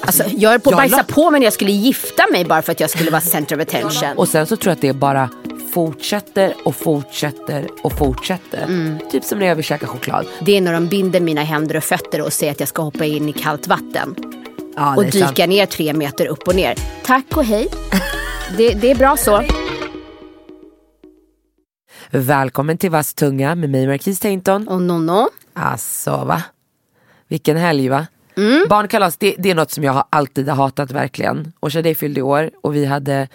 Alltså, jag är på att jag bajsa la- på mig när jag skulle gifta mig bara för att jag skulle vara center of attention. Och sen så tror jag att det bara fortsätter och fortsätter och fortsätter. Mm. Typ som när jag vill käka choklad. Det är när de binder mina händer och fötter och säger att jag ska hoppa in i kallt vatten. Ja, och är sant. dyka ner tre meter upp och ner. Tack och hej. Det, det är bra så. Välkommen till Vass tunga med mig Marquis Tainton. Och Nonno. Alltså va? Vilken helg va? Mm. Barnkalas det, det är något som jag har alltid har hatat verkligen. Och Shadej fyllde år och vi hade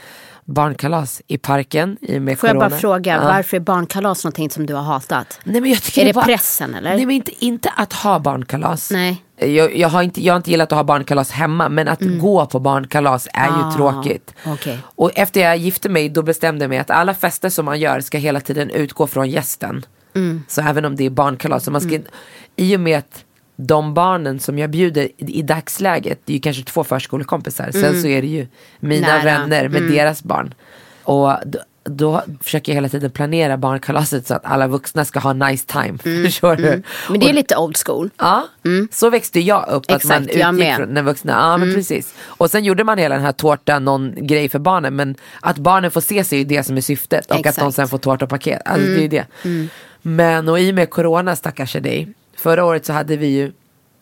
barnkalas i parken i och med Får jag corona. bara fråga, Ja. varför är barnkalas någonting som du har hatat? Nej, men jag tycker Är det bara... pressen eller? Nej men inte, inte att ha barnkalas. Nej. Jag, jag, har inte, jag har inte gillat att ha barnkalas hemma men att gå på barnkalas är Mm. Ah, ju tråkigt. okej. Och efter jag gifte mig då bestämde jag mig att alla fester som man gör ska hela tiden utgå från gästen. Mm. Så även om det är barnkalas. Så man ska, I och med att de barnen som jag bjuder i, dagsläget, det är ju kanske två förskolekompisar. Sen så är det ju mina Mm. Nära. vänner med deras barn. Och då, då försöker jag hela tiden planera barnkalaset så att alla vuxna ska ha nice time. Förstår du? Mm. Men det är lite old school. Ja, så växte jag upp. Att man Mm. Exakt, jag utgick med. Mm. från den vuxna. Ja, men precis. Och sen gjorde man hela den här tårtan, någon grej för barnen. Men att barnen får se sig är ju det som är syftet. Och att de Exakt. Mm. sen får tårta och paket. Alltså det är ju det. Men och i och med corona stackars dig. Förra året så hade vi ju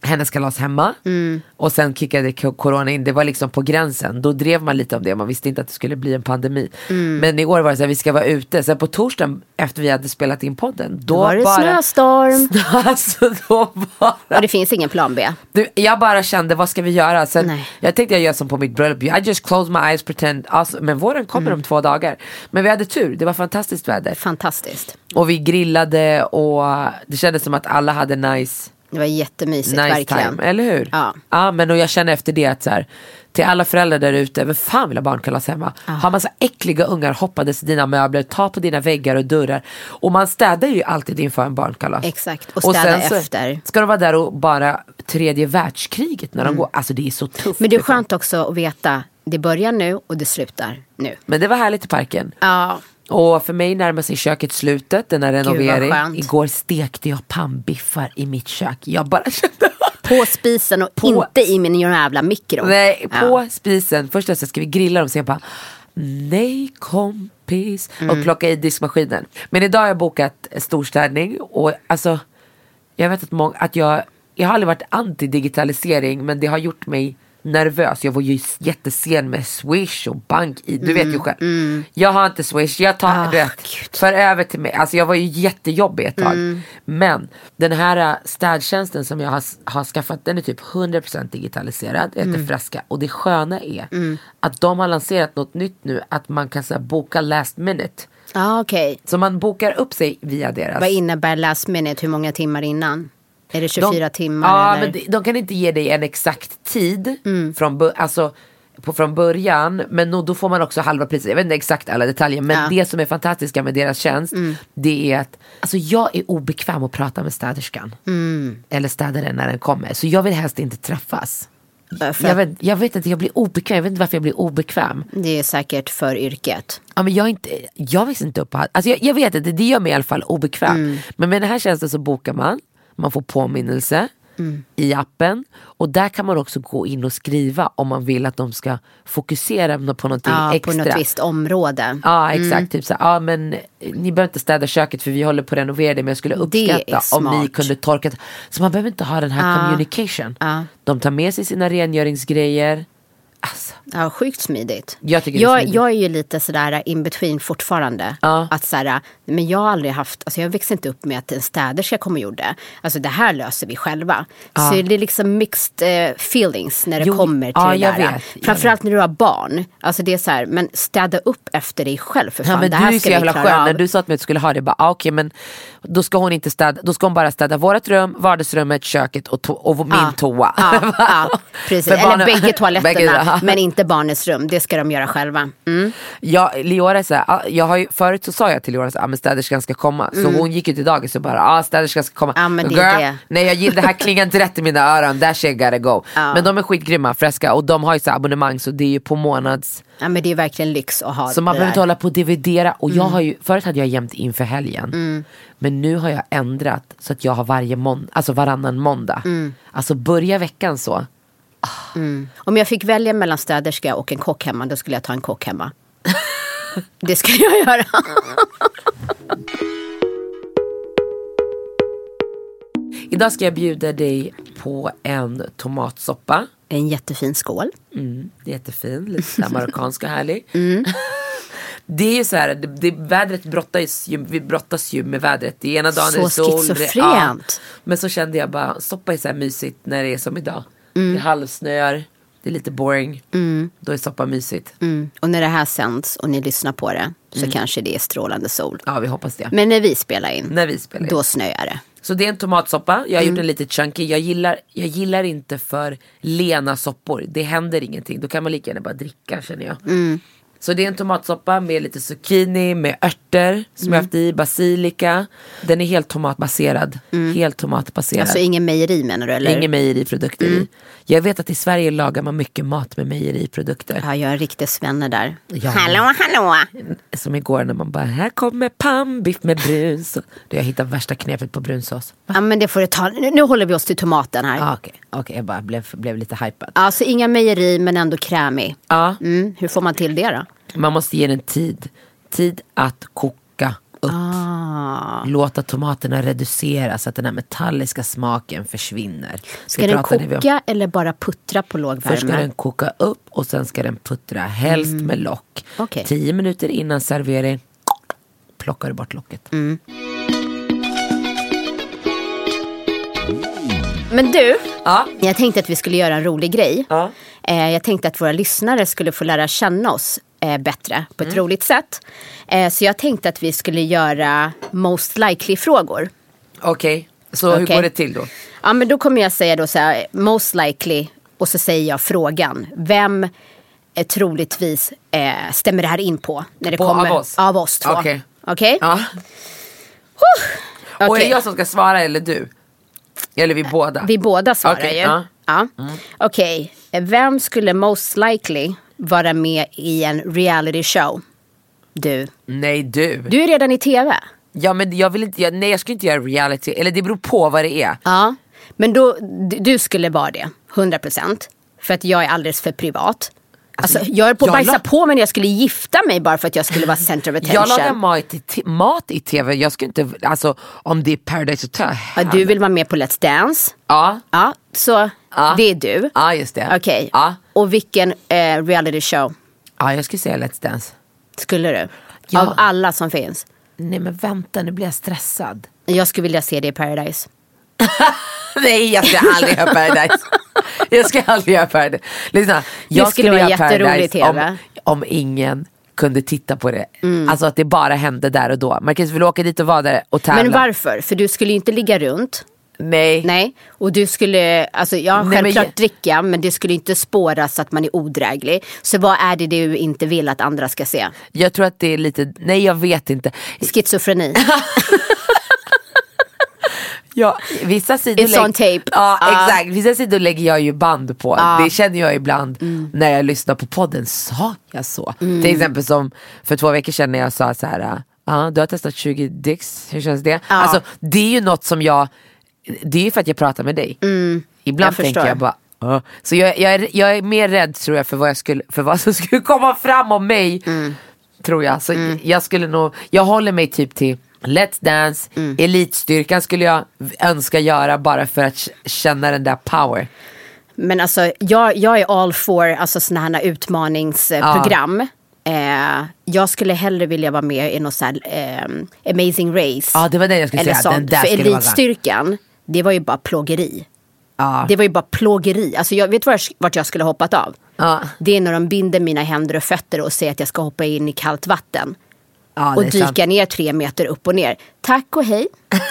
hennes kalas hemma. Mm. Och sen kickade corona in. Det var liksom på gränsen. Då drev man lite om det. Man visste inte att det skulle bli en pandemi. Mm. Men i år var det så här, vi ska vara ute. Sen på torsdagen efter vi hade spelat in podden. Då, Då var det bara... snöstorm. alltså då bara... Och det finns ingen plan B. Du, jag bara kände, vad ska vi göra? Sen, Nej. jag tänkte jag gör som på mitt bröllop, I just close my eyes, pretend. Alltså, men våren kommer Mm. om två dagar. Men vi hade tur, det var fantastiskt väder. Fantastiskt. Och vi grillade och det kändes som att alla hade nice, Det var jättemysigt nice verkligen. time. Eller hur? Ja. ja men och jag känner efter det att så här, till alla föräldrar där ute, vem fan vill ha barnkalas hemma? Har massa äckliga ungar hoppades i dina möbler, ta på dina väggar och dörrar. Och man städar ju alltid inför en barnkalas. Exakt, och städa sen så efter. Ska de vara där och bara tredje världskriget när de går, alltså det är så tufft. Mm. Men det är liksom. skönt också att veta, det börjar nu och det slutar nu. Men det var härligt i parken. Ja, Och för mig närmar sig köket slutet, den här vad renovering. skönt. Igår stekte jag pannbiffar i mitt kök. Jag bara kände på spisen och På- inte i min jävla mikro. Nej, Ja. på spisen. Först så ska vi grilla dem, så jag bara Nej kompis. Mm. Och plocka i diskmaskinen. Men idag har jag bokat storstädning. Och alltså, jag vet att, många, att jag, jag har aldrig varit anti-digitalisering. Men det har gjort mig nervös. Jag var ju jättesen med Swish och bank i. Du vet ju själv. Jag har inte Swish. Jag tar, Mm, Ah, du vet, Gud. för över till mig. Alltså jag var ju jättejobbig ett tag. Mm. Men den här äh, städtjänsten som jag har, har skaffat den är typ 100% digitaliserad. Det heter Mm. Fresca. Och det sköna är att de har lanserat något nytt nu. Att man kan så här, boka last minute. Ja, okej. Så man bokar upp sig via deras. Vad innebär last minute? Hur många timmar innan? Är det 24 timmar Ja, eller? men de, de kan inte ge dig en exakt tid Mm. från, alltså, på, från början. Men nog, då får man också halva priset. Jag vet inte exakt alla detaljer. Men Ja. Mm. det som är fantastiska med deras tjänst. Det är att alltså, jag är obekväm att prata med städerskan. Mm. Eller städaren när den kommer. Så jag vill helst inte träffas. För Jag vet, jag vet att jag blir obekväm. Jag vet inte varför jag blir obekväm. Det är säkert för yrket. Ja, men jag, inte, jag visste inte upp alltså jag, jag vet att det, det gör mig i alla fall obekväm. Mm. Men med den här tjänsten så bokar man, man får påminnelse i appen. Och där kan man också gå in och skriva om man vill att de ska fokusera på någonting Ja, extra. på något visst område. Ja exakt, typ så ja men ni behöver inte städa köket för vi håller på att renovera det men jag skulle uppskatta om ni kunde torka. Så man behöver inte ha den här Ja. communication. Ja. De tar med sig sina rengöringsgrejer. Alltså, Ja, sjukt smidigt. Jag tycker det är jag, smidigt. jag är ju lite sådär in between fortfarande. Ja. Att såhär, men jag har aldrig haft, alltså jag växte inte upp med att en städerska kom och gjorde. Alltså det här löser vi själva. Så det är liksom mixed eh, feelings när det Jo, kommer till ja, det jag där. vet, jag Framförallt när du har barn. Alltså det är så här, men städa upp efter dig själv för fan. Ja, men det du här är så jävla skön. När du sa att vi skulle ha det, bara, ah, okej men då ska hon inte städa, då ska hon bara städa vårt rum, vardagsrummet, köket och, to- och min toa. Ja, ja, precis. Eller bägge toaletterna. Ja. Men inte barnets rum. Det ska de göra själva. Mm. Ja, Leora så här, jag har ju, förut så sa jag till Leora att ah, städerskan ska komma. Så hon gick ju till dagis och bara, ah, städerskan ska komma. Mm. Ja, men det är det. Nej jag gillar, det här klingar inte rätt i mina öron, that shit gotta go. Men de är skitgrymma, fräska och de har ju så abonnemang så det är ju på månads. Ja, men det är verkligen lyx att ha Så man det behöver inte där. hålla på och dividera. Och Mm. jag har ju, förut hade jag jämt inför helgen. Men nu har jag ändrat så att jag har varje måndag, alltså varannan måndag. Mm. Alltså börja veckan så. Om jag fick välja mellan städerska och en kock hemma, då skulle jag ta en kock hemma. det skulle jag göra. Idag ska jag bjuda dig på en tomatsoppa. En jättefin skål. Mm, jättefin, lite så marockansk och härlig. Mm. Det är ju så här, det, det, vädret brottas ju, vi brottas ju med vädret. Det ena dagen Så är det sol. det- schizofrent. Men så kände jag bara, soppa är så här mysigt när det är som idag. Mm. Det halvsnöar, det är lite boring. Då är soppa mysigt. Mm. Och när det här sänds och ni lyssnar på det så kanske det är strålande sol. Ja vi hoppas det. Men när vi spelar in, när vi spelar in. då snöar det. Så det är en tomatsoppa, jag har Mm. gjort den lite chunky. Jag gillar, jag gillar inte för lena soppor. Det händer ingenting. Då kan man lika gärna bara dricka känner jag. Mm. Så det är en tomatsoppa med lite zucchini, med örter som Mm. jag haft i, basilika. Den är helt tomatbaserad. Helt tomatbaserad. Alltså ingen mejeri menar du? Eller? Inga mejeriprodukter Mm. i. Jag vet att i Sverige lagar man mycket mat med mejeriprodukter. Ja, jag är en riktig svenne där. Ja. Hallå, hallå. Som igår när man bara, här kommer pannbiff med brunsås. Jag hittade värsta knepet på brunsås. Ja, men det får du ta. Nu, nu håller vi oss till tomaten här. Ah, Okej, okej, jag bara blev, blev lite hypad. Alltså inga mejeri men ändå krämig. Ja. Mm, hur får man till det då? Man måste ge den tid. Tid att koka upp. Ah. Låta tomaterna reduceras så att den här metalliska smaken försvinner. Ska Det den koka eller bara puttra på låg Först ska värme? den koka upp och sen ska den puttra. Helst med lock. Mm. Okej. Tio minuter innan servering plockar du bort locket. Mm. Men du, Ja. jag tänkte att vi skulle göra en rolig grej. Ja. Eh, jag tänkte att våra lyssnare skulle få lära känna oss eh, bättre på ett Mm. roligt sätt. Eh, så jag tänkte att vi skulle göra most likely-frågor. Okej, så hur Okej. går det till då? Ja, men då kommer jag säga då så här, most likely och så säger jag frågan. Vem eh, troligtvis eh, stämmer det här in på? När det På- kommer, av oss? Av oss två. Okej. Okej? Ja. Och är det jag som ska svara eller du? Eller vi båda? Vi båda svarar ju. ja. Ja. Okej, vem skulle most likely vara med i en reality show? Du. Nej du. Du är redan i tv. Ja men jag vill inte, jag, nej jag ska inte göra reality, eller det beror på vad det är. Ja. Men då, du- skulle vara det, 100%. För att jag är alldeles för privat. Alltså, jag är på att bajsa la- på mig när jag skulle gifta mig bara för att jag skulle vara center of attention. Jag lagar mat i, mat i tv, jag ska inte, alltså om det är Paradise Hotel. Ja, du vill vara med på Let's Dance. Ja, Ja, så Ja. det är du. ja just det. Okej. Ja. Och vilken eh, reality show ja, jag skulle säga Let's Dance. skulle du? Ja. Av alla som finns. Nej men vänta, nu blir jag stressad. Jag skulle vilja se det i Paradise. Nej jag ska aldrig göra Paradise. jag ska aldrig göra Paradise. Lyssna, jag skulle vara göra Paradise om, TV. om ingen kunde titta på det. Mm. Alltså att det bara hände där och då. Kanske vill åka dit och vara där och tävla. Men varför? För du skulle ju inte ligga runt. Nej. Nej. Och du skulle, alltså ja Nej, men självklart jag- dricka men det skulle inte spåras att man är odräglig. Så vad är det du inte vill att andra ska se? Jag tror att det är lite, nej jag vet inte. Schizofreni. Ja, vissa sidor It's on tape. Ja Ja. exakt, vissa sidor lägger jag ju band på. Det känner jag ibland Mm. när jag lyssnar på podden. Sa jag så? Till exempel som för två veckor sedan när jag sa så här. Ja, du har testat 20 dicks, hur känns det? Alltså, det är ju något som jag, det är ju för att jag pratar med dig. Ibland Mm. jag tänker jag bara, "Åh." så jag, jag, är, jag är mer rädd tror jag för vad, jag skulle, för vad som skulle komma fram om mig. Mm. Tror jag. Så jag skulle nog, jag håller mig typ till Let's Dance, Elitstyrkan skulle jag önska göra bara för att känna den där power. Men alltså jag, jag är all for alltså, sådana här utmaningsprogram. Eh, jag skulle hellre vilja vara med i något så här, eh, Amazing Race. Ja, det var det jag skulle eller säga. sånt. Den där För elitstyrkan, det var ju bara plågeri. Ja. Det var ju bara plågeri. Alltså jag vet vart, jag skulle hoppat av. Ja. Det är när de binder mina händer och fötter och säger att jag ska hoppa in i kallt vatten. Ja, och är sant. dyka ner tre meter upp och ner. Tack och hej.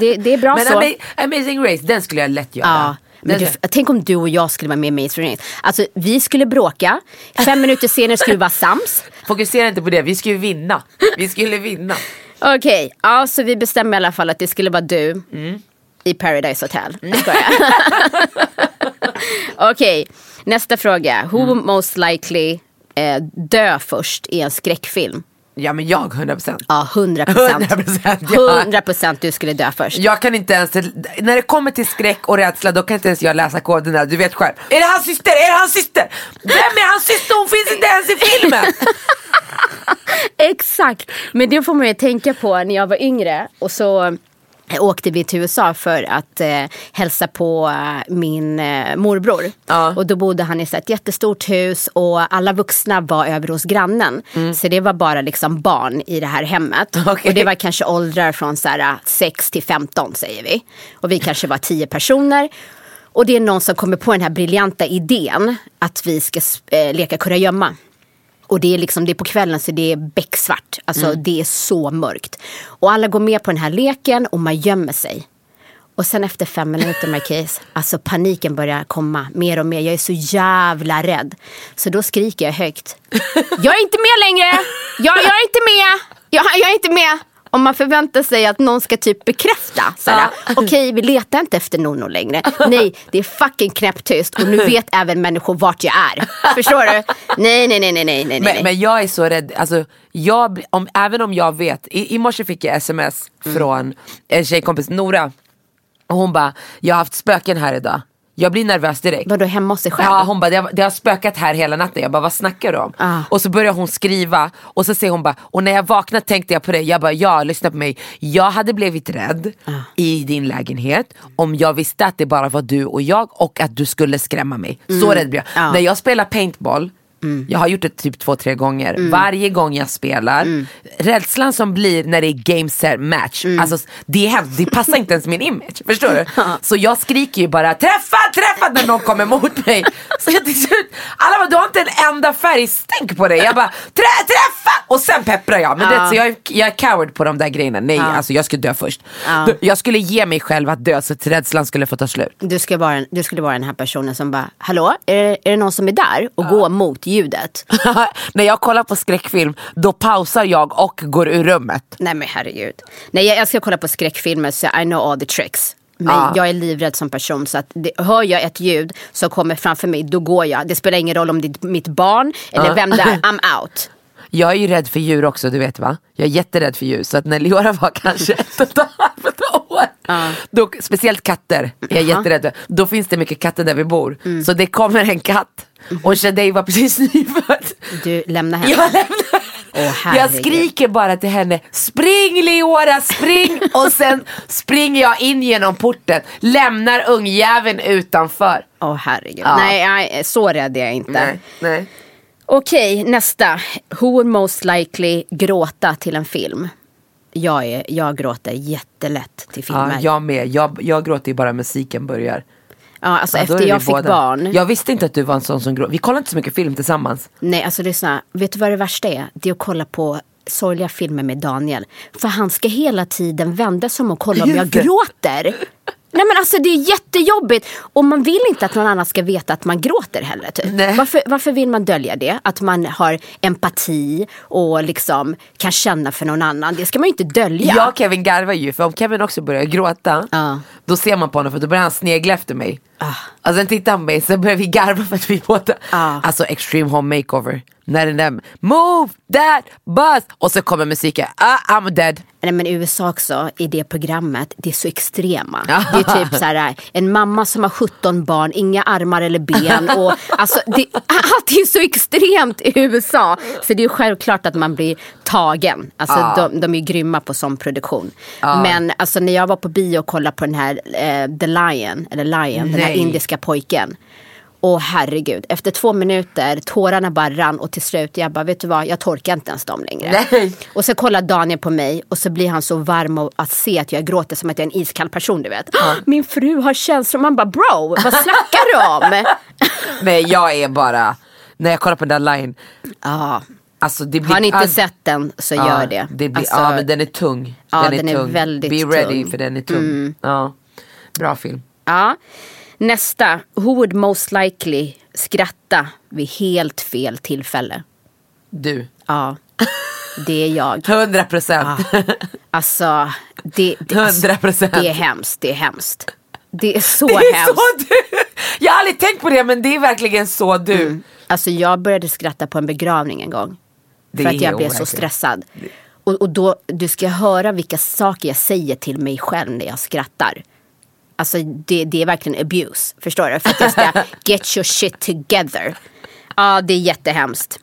Det, det är bra Men så. Ama- Amazing Race, den skulle jag lätt göra. Ja. Men du, tänk om du och jag skulle vara med i Maze Running. Alltså vi skulle bråka, fem minuter senare skulle vi vara sams. Fokusera inte på det, vi ju vinna. Vi skulle vinna. Okej, ja, så vi bestämmer i alla fall att det skulle vara du i Paradise Hotel. Jag skojar. Okej, nästa fråga. Who most likely eh, dö först i en skräckfilm? Ja men jag 100%. Ja, 100 procent. 100%, ja. 100 procent du skulle dö först. Jag kan inte ens, när det kommer till skräck och rädsla då kan inte ens jag läsa koderna, du vet själv. Är det hans syster? Är det hans syster? Vem är hans syster? Hon finns inte ens i filmen! Exakt, men det får man ju tänka på när jag var yngre och så åkte vi till USA för att eh, hälsa på eh, min eh, morbror. Ja. Och då bodde han i så ett jättestort hus och alla vuxna var över hos grannen. Så det var bara liksom barn i det här hemmet. Okej. Och det var kanske åldrar från så här 6 till 15 säger vi. Och vi kanske var 10 personer. Och det är någon som kommer på den här briljanta idén att vi ska eh, leka kurragömma. Och det är liksom det är på kvällen så det är becksvart. Alltså det är så mörkt. Och alla går med på den här leken och man gömmer sig. Och sen efter fem minuter Marquis, alltså paniken börjar komma mer och mer. Jag är så jävla rädd. Så då skriker jag högt. Jag är inte med längre! Jag, jag är inte med! Jag, jag är inte med! Om man förväntar sig att någon ska typ bekräfta. Såhär, Okej, vi letar inte efter Nono längre. Nej, det är fucking knäpptyst och nu vet även människor vart jag är. Förstår du? Nej, nej, nej, nej, nej, nej. Men, men jag är så rädd, alltså, jag, om, även om jag vet, i, i morse fick jag sms från en tjejkompis, Nora. Och hon bara, jag har haft spöken här idag. Jag blir nervös direkt. Vadå hemma hos sig själv? Ja, hon bara, det har, det har spökat här hela natten. Jag bara, vad snackar du om? Ah. Och så börjar hon skriva och så säger hon bara, och när jag vaknade tänkte jag på det. Jag bara, ja lyssna på mig. Jag hade blivit rädd Ah. i din lägenhet om jag visste att det bara var du och jag och att du skulle skrämma mig. Så rädd blir jag. Ja. När jag spelar paintball, jag har gjort det typ två, tre gånger. Varje gång jag spelar, rädslan som blir när det är game set match, alltså, det är hemskt, det passar inte ens min image. Förstår du? Så jag skriker ju bara träffa, träffa när någon kommer mot mig. Så jag till slut, alla bara du har inte en enda färgstänk på dig. Jag bara Trä, träffa! Och sen pepprar jag. Men det, så jag, jag är coward på de där grejerna. Nej, alltså jag skulle dö först. Ja. Jag skulle ge mig själv att dö så att rädslan skulle få ta slut. Du, ska vara, du skulle vara den här personen som bara, hallå, är är det någon som är där? Och gå mot ljudet. när jag kollar på skräckfilm, då pausar jag och går ur rummet. Nej men herregud. Nej jag älskar att kolla på skräckfilmer så I know all the tricks. Men Ja. jag är livrädd som person så att det, hör jag ett ljud som kommer framför mig då går jag. Det spelar ingen roll om det är mitt barn eller vem det är, I'm out. Jag är ju rädd för djur också, du vet va? Jag är jätterädd för djur. Så att när Leora var kanske ett och ett halvt år, då, speciellt katter, är jag jätterädd för. Då finns det mycket katter där vi bor. Så det kommer en katt och Shadej var precis nyfödd. Du lämnar henne. Jag lämnar Åh, Jag skriker bara till henne, spring Leora, spring! Och sen springer jag in genom porten, lämnar ungjäveln utanför. Åh herregud. Ja. Nej, nej, så rädd är jag inte. Nej, nej. Okej, nästa. Who would most likely gråta till en film? Jag, är, jag gråter jättelätt till filmer. Ja, jag med, jag, jag gråter ju bara musiken börjar. Ja, alltså Ja, efter jag fick båda. barn. Jag visste inte att du var en sån som gråter. Vi kollar inte så mycket film tillsammans. Nej, alltså lyssna. Vet du vad det värsta är? Det är att kolla på sorgliga filmer med Daniel. För han ska hela tiden vända sig om och kolla om jag gråter. Nej men alltså det är jättejobbigt. Och man vill inte att någon annan ska veta att man gråter heller. Typ. Nej. Varför, varför vill man dölja det? Att man har empati och liksom kan känna för någon annan. Det ska man ju inte dölja. Jag och Kevin garvar ju, för om Kevin också börjar gråta, Ja. då ser man på honom för då börjar han snegla efter mig. Ah. Och sen tittar han på mig, så börjar vi garva för att vi båda, Ja. alltså extreme home makeover. När den där, move that bus! Och så kommer musiken, ah, I'm dead. Nej men i USA också, i det programmet, det är så extrema. Det är typ så här, en mamma som har 17 barn, inga armar eller ben. Och, alltså, det, allt är så extremt i USA. Så det är självklart att man blir tagen. Alltså, de, de är grymma på sån produktion. Men alltså, när jag var på bio och kollade på den här eh, The Lion, eller Lion, här indiska pojken. Och herregud, efter två minuter, tårarna bara rann och till slut, jag bara, vet du vad, jag torkar inte ens dem längre. Nej. Och så kollar Daniel på mig och så blir han så varm av att se att jag gråter som att jag är en iskall person, du vet. Min fru har känslor, man bara bro, vad snackar du om? Nej jag är bara, när jag kollar på den line, Ja. alltså blir Har ni inte all- sett den så Ja, gör det. det blir, Alltså, ja men den är tung. Ja, den är, den är tung. väldigt Be ready tung. Mm. för den är tung. Ja. Bra film. ja. Nästa, who would most likely skratta vid helt fel tillfälle? Du. Ja, det är jag. 100 procent. Alltså, det, det, alltså, 100%. det är hemskt. Det är hemskt. Det är så Det är hemskt. så du. Jag har aldrig tänkt på det men det är verkligen så du. Alltså jag började skratta på en begravning en gång. Det för att jag blev så stressad. Och, och då, du ska höra vilka saker jag säger till mig själv när jag skrattar. Alltså det, det är verkligen abuse. Förstår du? För att jag ska get your shit together. Ja, det är jättehemskt.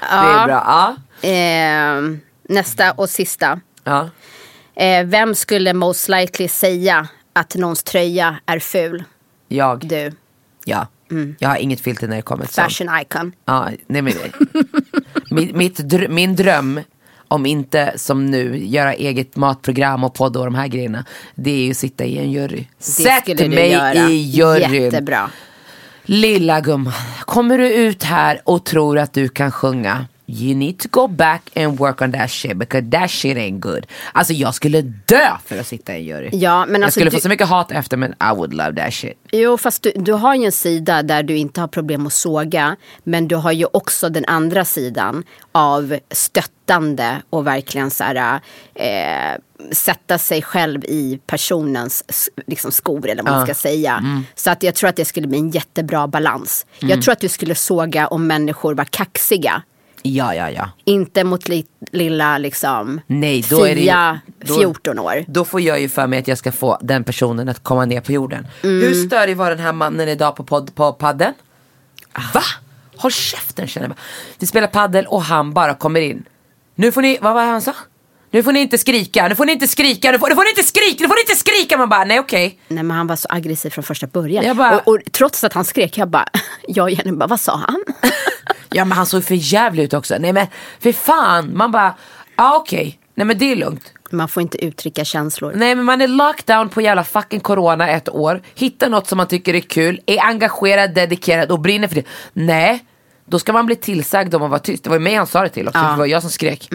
Det är bra. Ja. Eh, nästa och sista. Ja. Eh, vem skulle most likely säga att någons tröja är ful? Jag. Du, Ja. Jag har inget filter när det kommer till sånt. fashion icon. Ja, nej men, mitt, mitt, dr- min dröm, om inte som nu, göra eget matprogram och podd och de här grejerna. Det är ju att sitta i en jury. Det Sätt mig göra. i juryn. Jättebra. Lilla gumman, kommer du ut här och tror att du kan sjunga? You need to go back and work on that shit because that shit ain't good. Alltså jag skulle dö för att sitta i en jury. Ja, men jag alltså skulle du- få så mycket hat efter men I would love that shit. Jo, fast du, du har ju en sida där du inte har problem att såga. Men du har ju också den andra sidan av stöttande och verkligen så här, eh, sätta sig själv i personens liksom, skor eller vad man ska säga. Så att jag tror att det skulle bli en jättebra balans. Jag tror att du skulle såga om människor var kaxiga. Ja, ja, ja. Inte mot li, lilla liksom Nej, då är det Fia då- 14 år. Då får jag ju för mig att jag ska få den personen att komma ner på jorden. Mm. Hur störig var den här mannen idag på, podd, på padden? Va? Håll käften känner jag. Vi spelar paddel och han bara kommer in. Nu får ni, vad var det han sa? Nu får ni inte skrika, nu får ni inte skrika, nu får, nu får ni inte skrika, nu får ni inte skrika! Man bara, nej okej. Nej men han var så aggressiv från första början. Bara- och, och trots att han skrek, jag bara, jag och Jenny bara, vad sa han? Ja men han såg för jävligt ut också. Nej men för fan, man bara, ja okej. Nej men det är lugnt. Man får inte uttrycka känslor. Nej men man är lockdown på jävla fucking corona ett år. Hittar något som man tycker är kul, är engagerad, dedikerad och brinner för det. Nej, då ska man bli tillsagd om att vara tyst. Det var ju mig han sa det till också, för det var jag som skrek.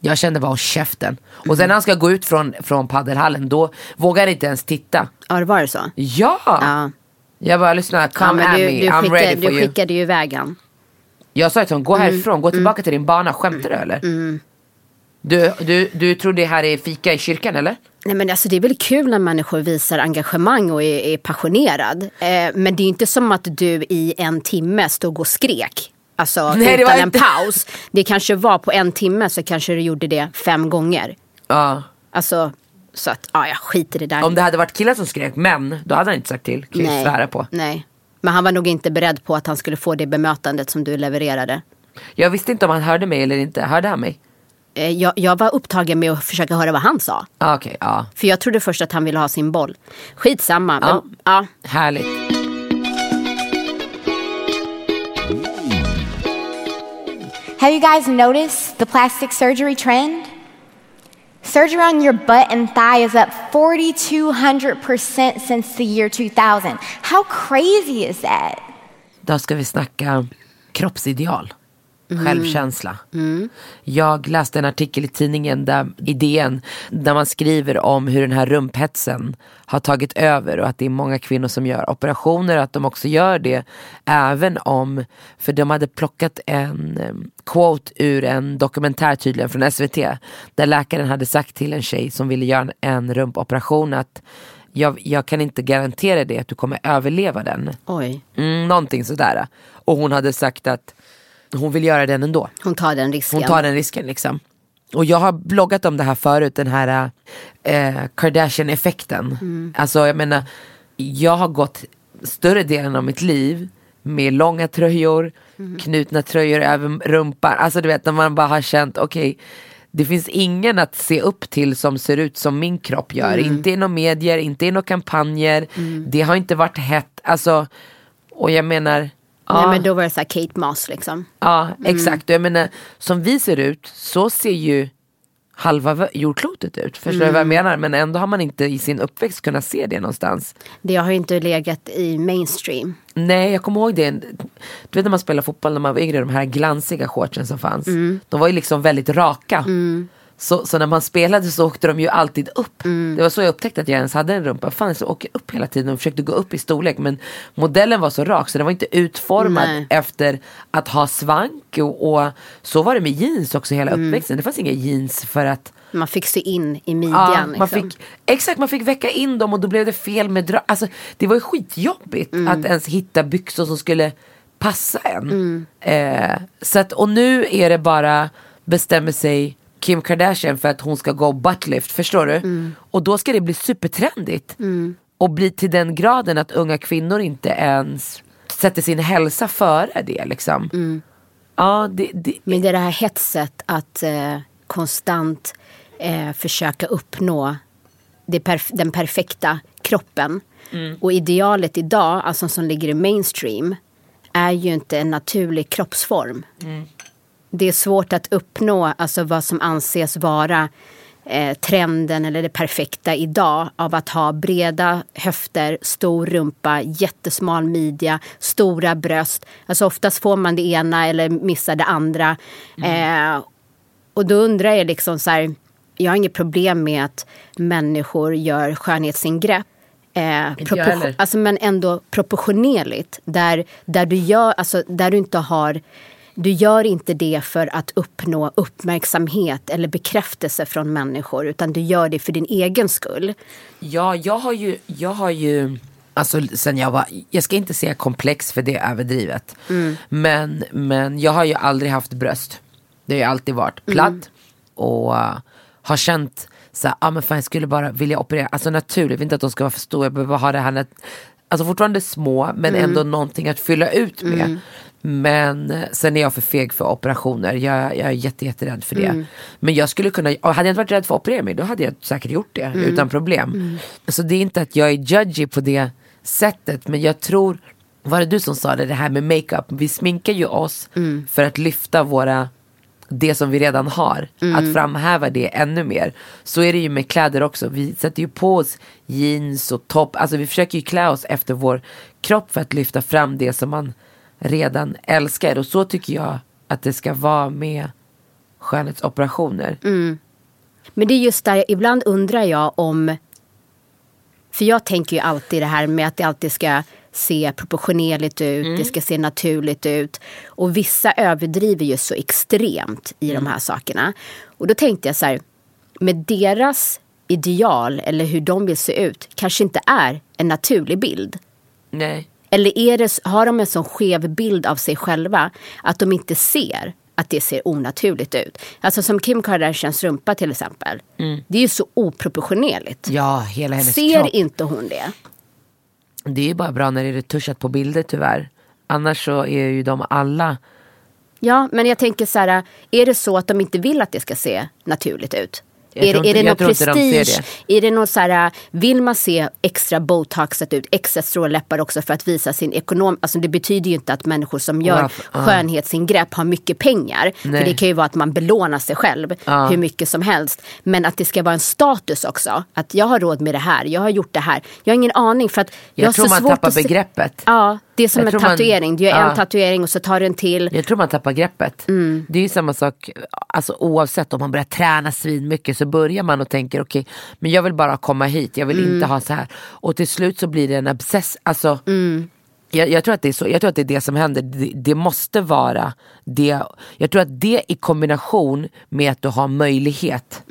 Jag kände bara håll käften. Och sen när han ska gå ut från, från paddelhallen då vågar han inte ens titta. Ja, det var det så? Ja! Ja. Jag bara lyssna, Ja, come at du, me, du, I'm skickade, ready for du you. skickade ju iväg han. Jag sa till honom, gå Mm. härifrån, gå tillbaka till din bana. Skämtar du eller? Du, du, du tror det här är fika i kyrkan eller? Nej, men alltså, det är väl kul när människor visar engagemang och är, är passionerad. Eh, men det är inte som att du i en timme stod och skrek. Alltså Nej, det utan var en inte- paus. Det kanske var på en timme så kanske du gjorde det fem gånger. Ja. Alltså, så att, ja, jag skiter i det där. Om det hade varit killar som skrek, men då hade han inte sagt till. Kan jag svära på. Nej. Men han var nog inte beredd på att han skulle få det bemötandet som du levererade. Jag visste inte om han hörde mig eller inte. Hörde han mig? Eh, Jag, jag var upptagen med att försöka höra vad han sa. Ah, Okej, ja. För jag trodde först att han ville ha sin boll. Skitsamma. Ja. Men, ja. Härligt. Have you guys noticed the plastic surgery trend? Surgery on your butt and thigh is up 4,200% since the year 2000. How crazy is that? Då ska vi snacka kroppsideal. Självkänsla. Jag läste en artikel i tidningen där idén där man skriver om hur den här rumphetsen har tagit över och att det är många kvinnor som gör operationer och att de också gör det även om, för de hade plockat en quote ur en dokumentär tydligen från SVT där läkaren hade sagt till en tjej som ville göra en, en rumpoperation att jag, jag kan inte garantera dig att du kommer överleva den. Oj, Mm, någonting sådär. Och hon hade sagt att hon vill göra den ändå. hon tar den risken. Hon tar den risken liksom. Och jag har bloggat om det här förut, den här eh, Kardashian-effekten. Alltså jag menar, jag har gått större delen av mitt liv med långa tröjor, knutna tröjor över rumpan. Alltså du vet när man bara har känt, okej, det finns ingen att se upp till som ser ut som min kropp gör. Mm. Inte i några medier, inte i några kampanjer. Det har inte varit hett. Alltså, och jag menar, Nej men då var det så här Kate Moss liksom. ja exakt. Och jag menar, som vi ser ut så ser ju halva jordklotet ut. Förstår du vad jag menar? Men ändå har man inte i sin uppväxt kunnat se det någonstans. Det har ju inte legat i mainstream. Nej, jag kommer ihåg det. Du vet när man spelade fotboll när man var yngre, de här glansiga shortsen som fanns. De var ju liksom väldigt raka. Så, så när man spelade så åkte de ju alltid upp. Det var så jag upptäckte att jag ens hade en rumpa. Fan, så åker upp hela tiden och försökte gå upp i storlek. Men modellen var så rak så den var inte utformad Nej. efter att ha svank. Och, och så var det med jeans också hela uppväxten. Det fanns inga jeans för att Man fick se in i midjan. Ja, man liksom. fick, exakt, man fick väcka in dem och då blev det fel med dra- alltså, Det var ju skitjobbigt Mm. att ens hitta byxor som skulle passa en. Mm. Eh, så att, och nu är det bara bestämmer sig Kim Kardashian för att hon ska gå buttlift, förstår du? Mm. Och då ska det bli supertrendigt. Och bli till den graden att unga kvinnor inte ens sätter sin hälsa före det liksom. Mm. Ja, det, det, Men det är det här hetset att eh, konstant eh, försöka uppnå perf- den perfekta kroppen. Och idealet idag, alltså som ligger i mainstream, är ju inte en naturlig kroppsform. Det är svårt att uppnå alltså vad som anses vara eh, trenden eller det perfekta idag av att ha breda höfter, stor rumpa, jättesmal midja, stora bröst. Alltså oftast får man det ena eller missar det andra. Eh, och då undrar jag liksom så här, jag har inget problem med att människor gör skönhetsingrepp. Eh, propor- alltså, men ändå proportionerligt. Där, där, du gör, alltså, där du inte har... Du gör inte det för att uppnå uppmärksamhet eller bekräftelse från människor utan du gör det för din egen skull. Ja, jag har ju, jag har ju, alltså sen jag var, jag ska inte säga komplex för det är överdrivet. Men, men jag har ju aldrig haft bröst. Det har ju alltid varit platt. Och uh, har känt så här, ah, men fan jag skulle bara vilja operera, alltså naturligt, inte att de ska vara för stora, jag behöver ha det här, alltså fortfarande små men ändå någonting att fylla ut med. Men eh, sen är jag för feg för operationer. Jag, jag är jätte, jätterädd för det. Men jag skulle kunna, hade jag inte varit rädd för att operera mig då hade jag säkert gjort det utan problem. Så det är inte att jag är judgy på det sättet men jag tror, var det du som sa det, det här med makeup. Vi sminkar ju oss för att lyfta våra det som vi redan har. Att framhäva det ännu mer. Så är det ju med kläder också. Vi sätter ju på oss jeans och topp. Alltså vi försöker ju klä oss efter vår kropp för att lyfta fram det som man redan älskar. Och så tycker jag att det ska vara med skönhetsoperationer. Men det är just där, ibland undrar jag om... För jag tänker ju alltid det här med att det alltid ska se proportionerligt ut, det ska se naturligt ut. Och vissa överdriver ju så extremt i de här sakerna. Och då tänkte jag så här, med deras ideal eller hur de vill se ut kanske inte är en naturlig bild. Nej. Eller är det, har de en sån skev bild av sig själva att de inte ser att det ser onaturligt ut? Alltså som Kim Kardashians rumpa till exempel. Det är ju så oproportionerligt. Ja, hela hennes Ser kropp. inte hon det? Det är ju bara bra när det är retuschat på bilder tyvärr. Annars så är ju de alla Ja, men jag tänker så här, är det så att de inte vill att det ska se naturligt ut? Jag är, tror det- är inte- det tror inte de prestige? Är det något så här, vill man se extra botoxat ut, extra stora läppar också för att visa sin ekonom... Alltså det betyder ju inte att människor som gör Wow, skönhetsingrepp har mycket pengar. För Nej. det kan ju vara att man belånar sig själv Ja. hur mycket som helst. Men att det ska vara en status också. Att jag har råd med det här, jag har gjort det här. Jag har ingen aning för att jag, Jag tror man tappar begreppet. Ja, det är som Jag en tror man- tatuering. Du gör Ja. en tatuering och så tar du en till. Jag tror man tappar greppet. Mm. Det är ju samma sak, alltså, oavsett om man börjar träna svin mycket så börjar man och tänker okej, men jag vill bara komma hit, jag vill Mm. inte ha så här. Och till slut så blir det en obsess, alltså jag, jag, tror att det är så, jag tror att det är det som händer. Det, det måste vara det. Jag tror att det i kombination med att du har möjlighet.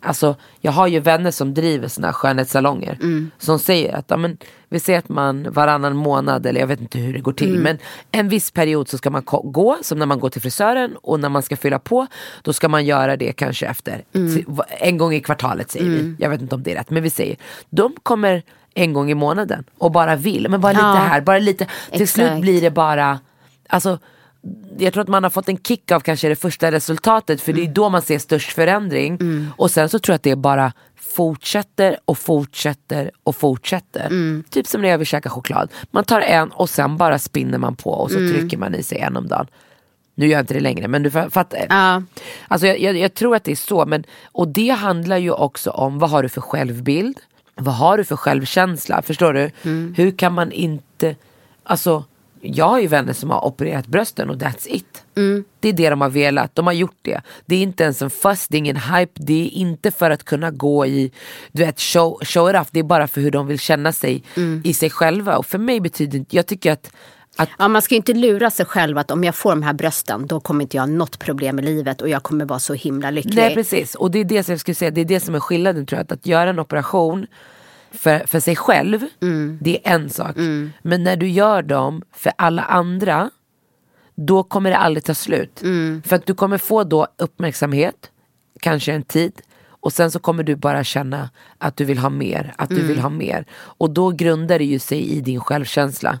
Alltså, jag har ju vänner som driver såna här skönhetssalonger. Som säger att ja, men, vi säger att man varannan månad, eller jag vet inte hur det går till. Men en viss period så ska man gå, som när man går till frisören. Och när man ska fylla på, då ska man göra det kanske efter. t- En gång i kvartalet säger vi. Jag vet inte om det är rätt, men vi säger. De kommer en gång i månaden och bara vill. Men bara lite Ja. här, bara lite. Till slut Exakt. blir det bara, alltså jag tror att man har fått en kick av kanske det första resultatet för det är då man ser störst förändring. Och sen så tror jag att det bara fortsätter och fortsätter och fortsätter. Typ som när jag vill käka choklad. Man tar en och sen bara spinner man på och så trycker man i sig en om dagen. Nu gör jag inte det längre men du fa- fattar. Ja. Alltså jag, jag, jag tror att det är så. Men, och det handlar ju också om vad har du för självbild? Vad har du för självkänsla? Förstår du? Hur kan man inte... Alltså, jag har ju vänner som har opererat brösten och that's it. Det är det de har velat. De har gjort det. Det är inte ens en fuss, det är ingen hype. Det är inte för att kunna gå i, du vet, show, show it off. Det är bara för hur de vill känna sig i sig själva. Och för mig betyder inte, jag tycker att, att Ja, man ska ju inte lura sig själv att om jag får de här brösten då kommer inte jag ha något problem i livet och jag kommer vara så himla lycklig. Nej precis, och det är det som jag skulle säga, det är det som är skillnaden tror jag. Att, att göra en operation för, för sig själv, det är en sak. Men när du gör dem för alla andra, då kommer det aldrig ta slut. För att du kommer få då uppmärksamhet, kanske en tid. Och sen så kommer du bara känna att du vill ha mer, att du vill ha mer. Och då grundar det ju sig i din självkänsla.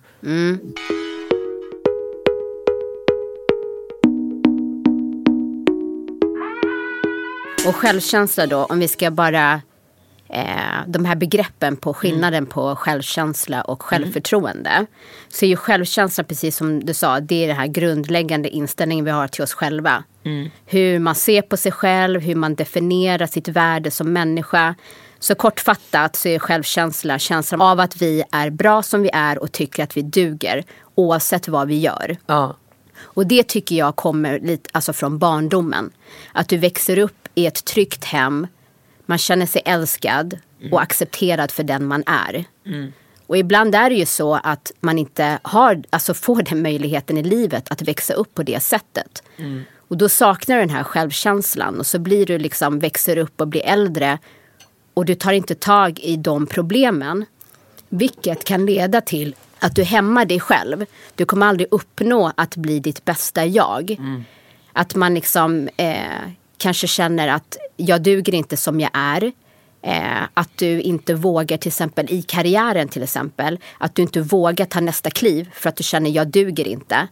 Och självkänsla då, om vi ska bara eh, de här begreppen på skillnaden på självkänsla och självförtroende. Så är ju självkänsla, precis som du sa, det är den här grundläggande inställningen vi har till oss själva. Hur man ser på sig själv, hur man definierar sitt värde som människa. Så kortfattat så är självkänsla känslan av att vi är bra som vi är och tycker att vi duger oavsett vad vi gör. Ja. Och det tycker jag kommer lite alltså från barndomen. Att du växer upp i ett tryggt hem. Man känner sig älskad och accepterad för den man är. Och ibland är det ju så att man inte har, alltså får den möjligheten i livet att växa upp på det sättet. Och då saknar du den här självkänslan och så blir du liksom, växer upp och blir äldre och du tar inte tag i de problemen. Vilket kan leda till att du hämmar dig själv. Du kommer aldrig uppnå att bli ditt bästa jag. Att man liksom eh, kanske känner att jag duger inte som jag är. Eh, att du inte vågar till exempel i karriären till exempel. Att du inte vågar ta nästa kliv för att du känner jag duger inte.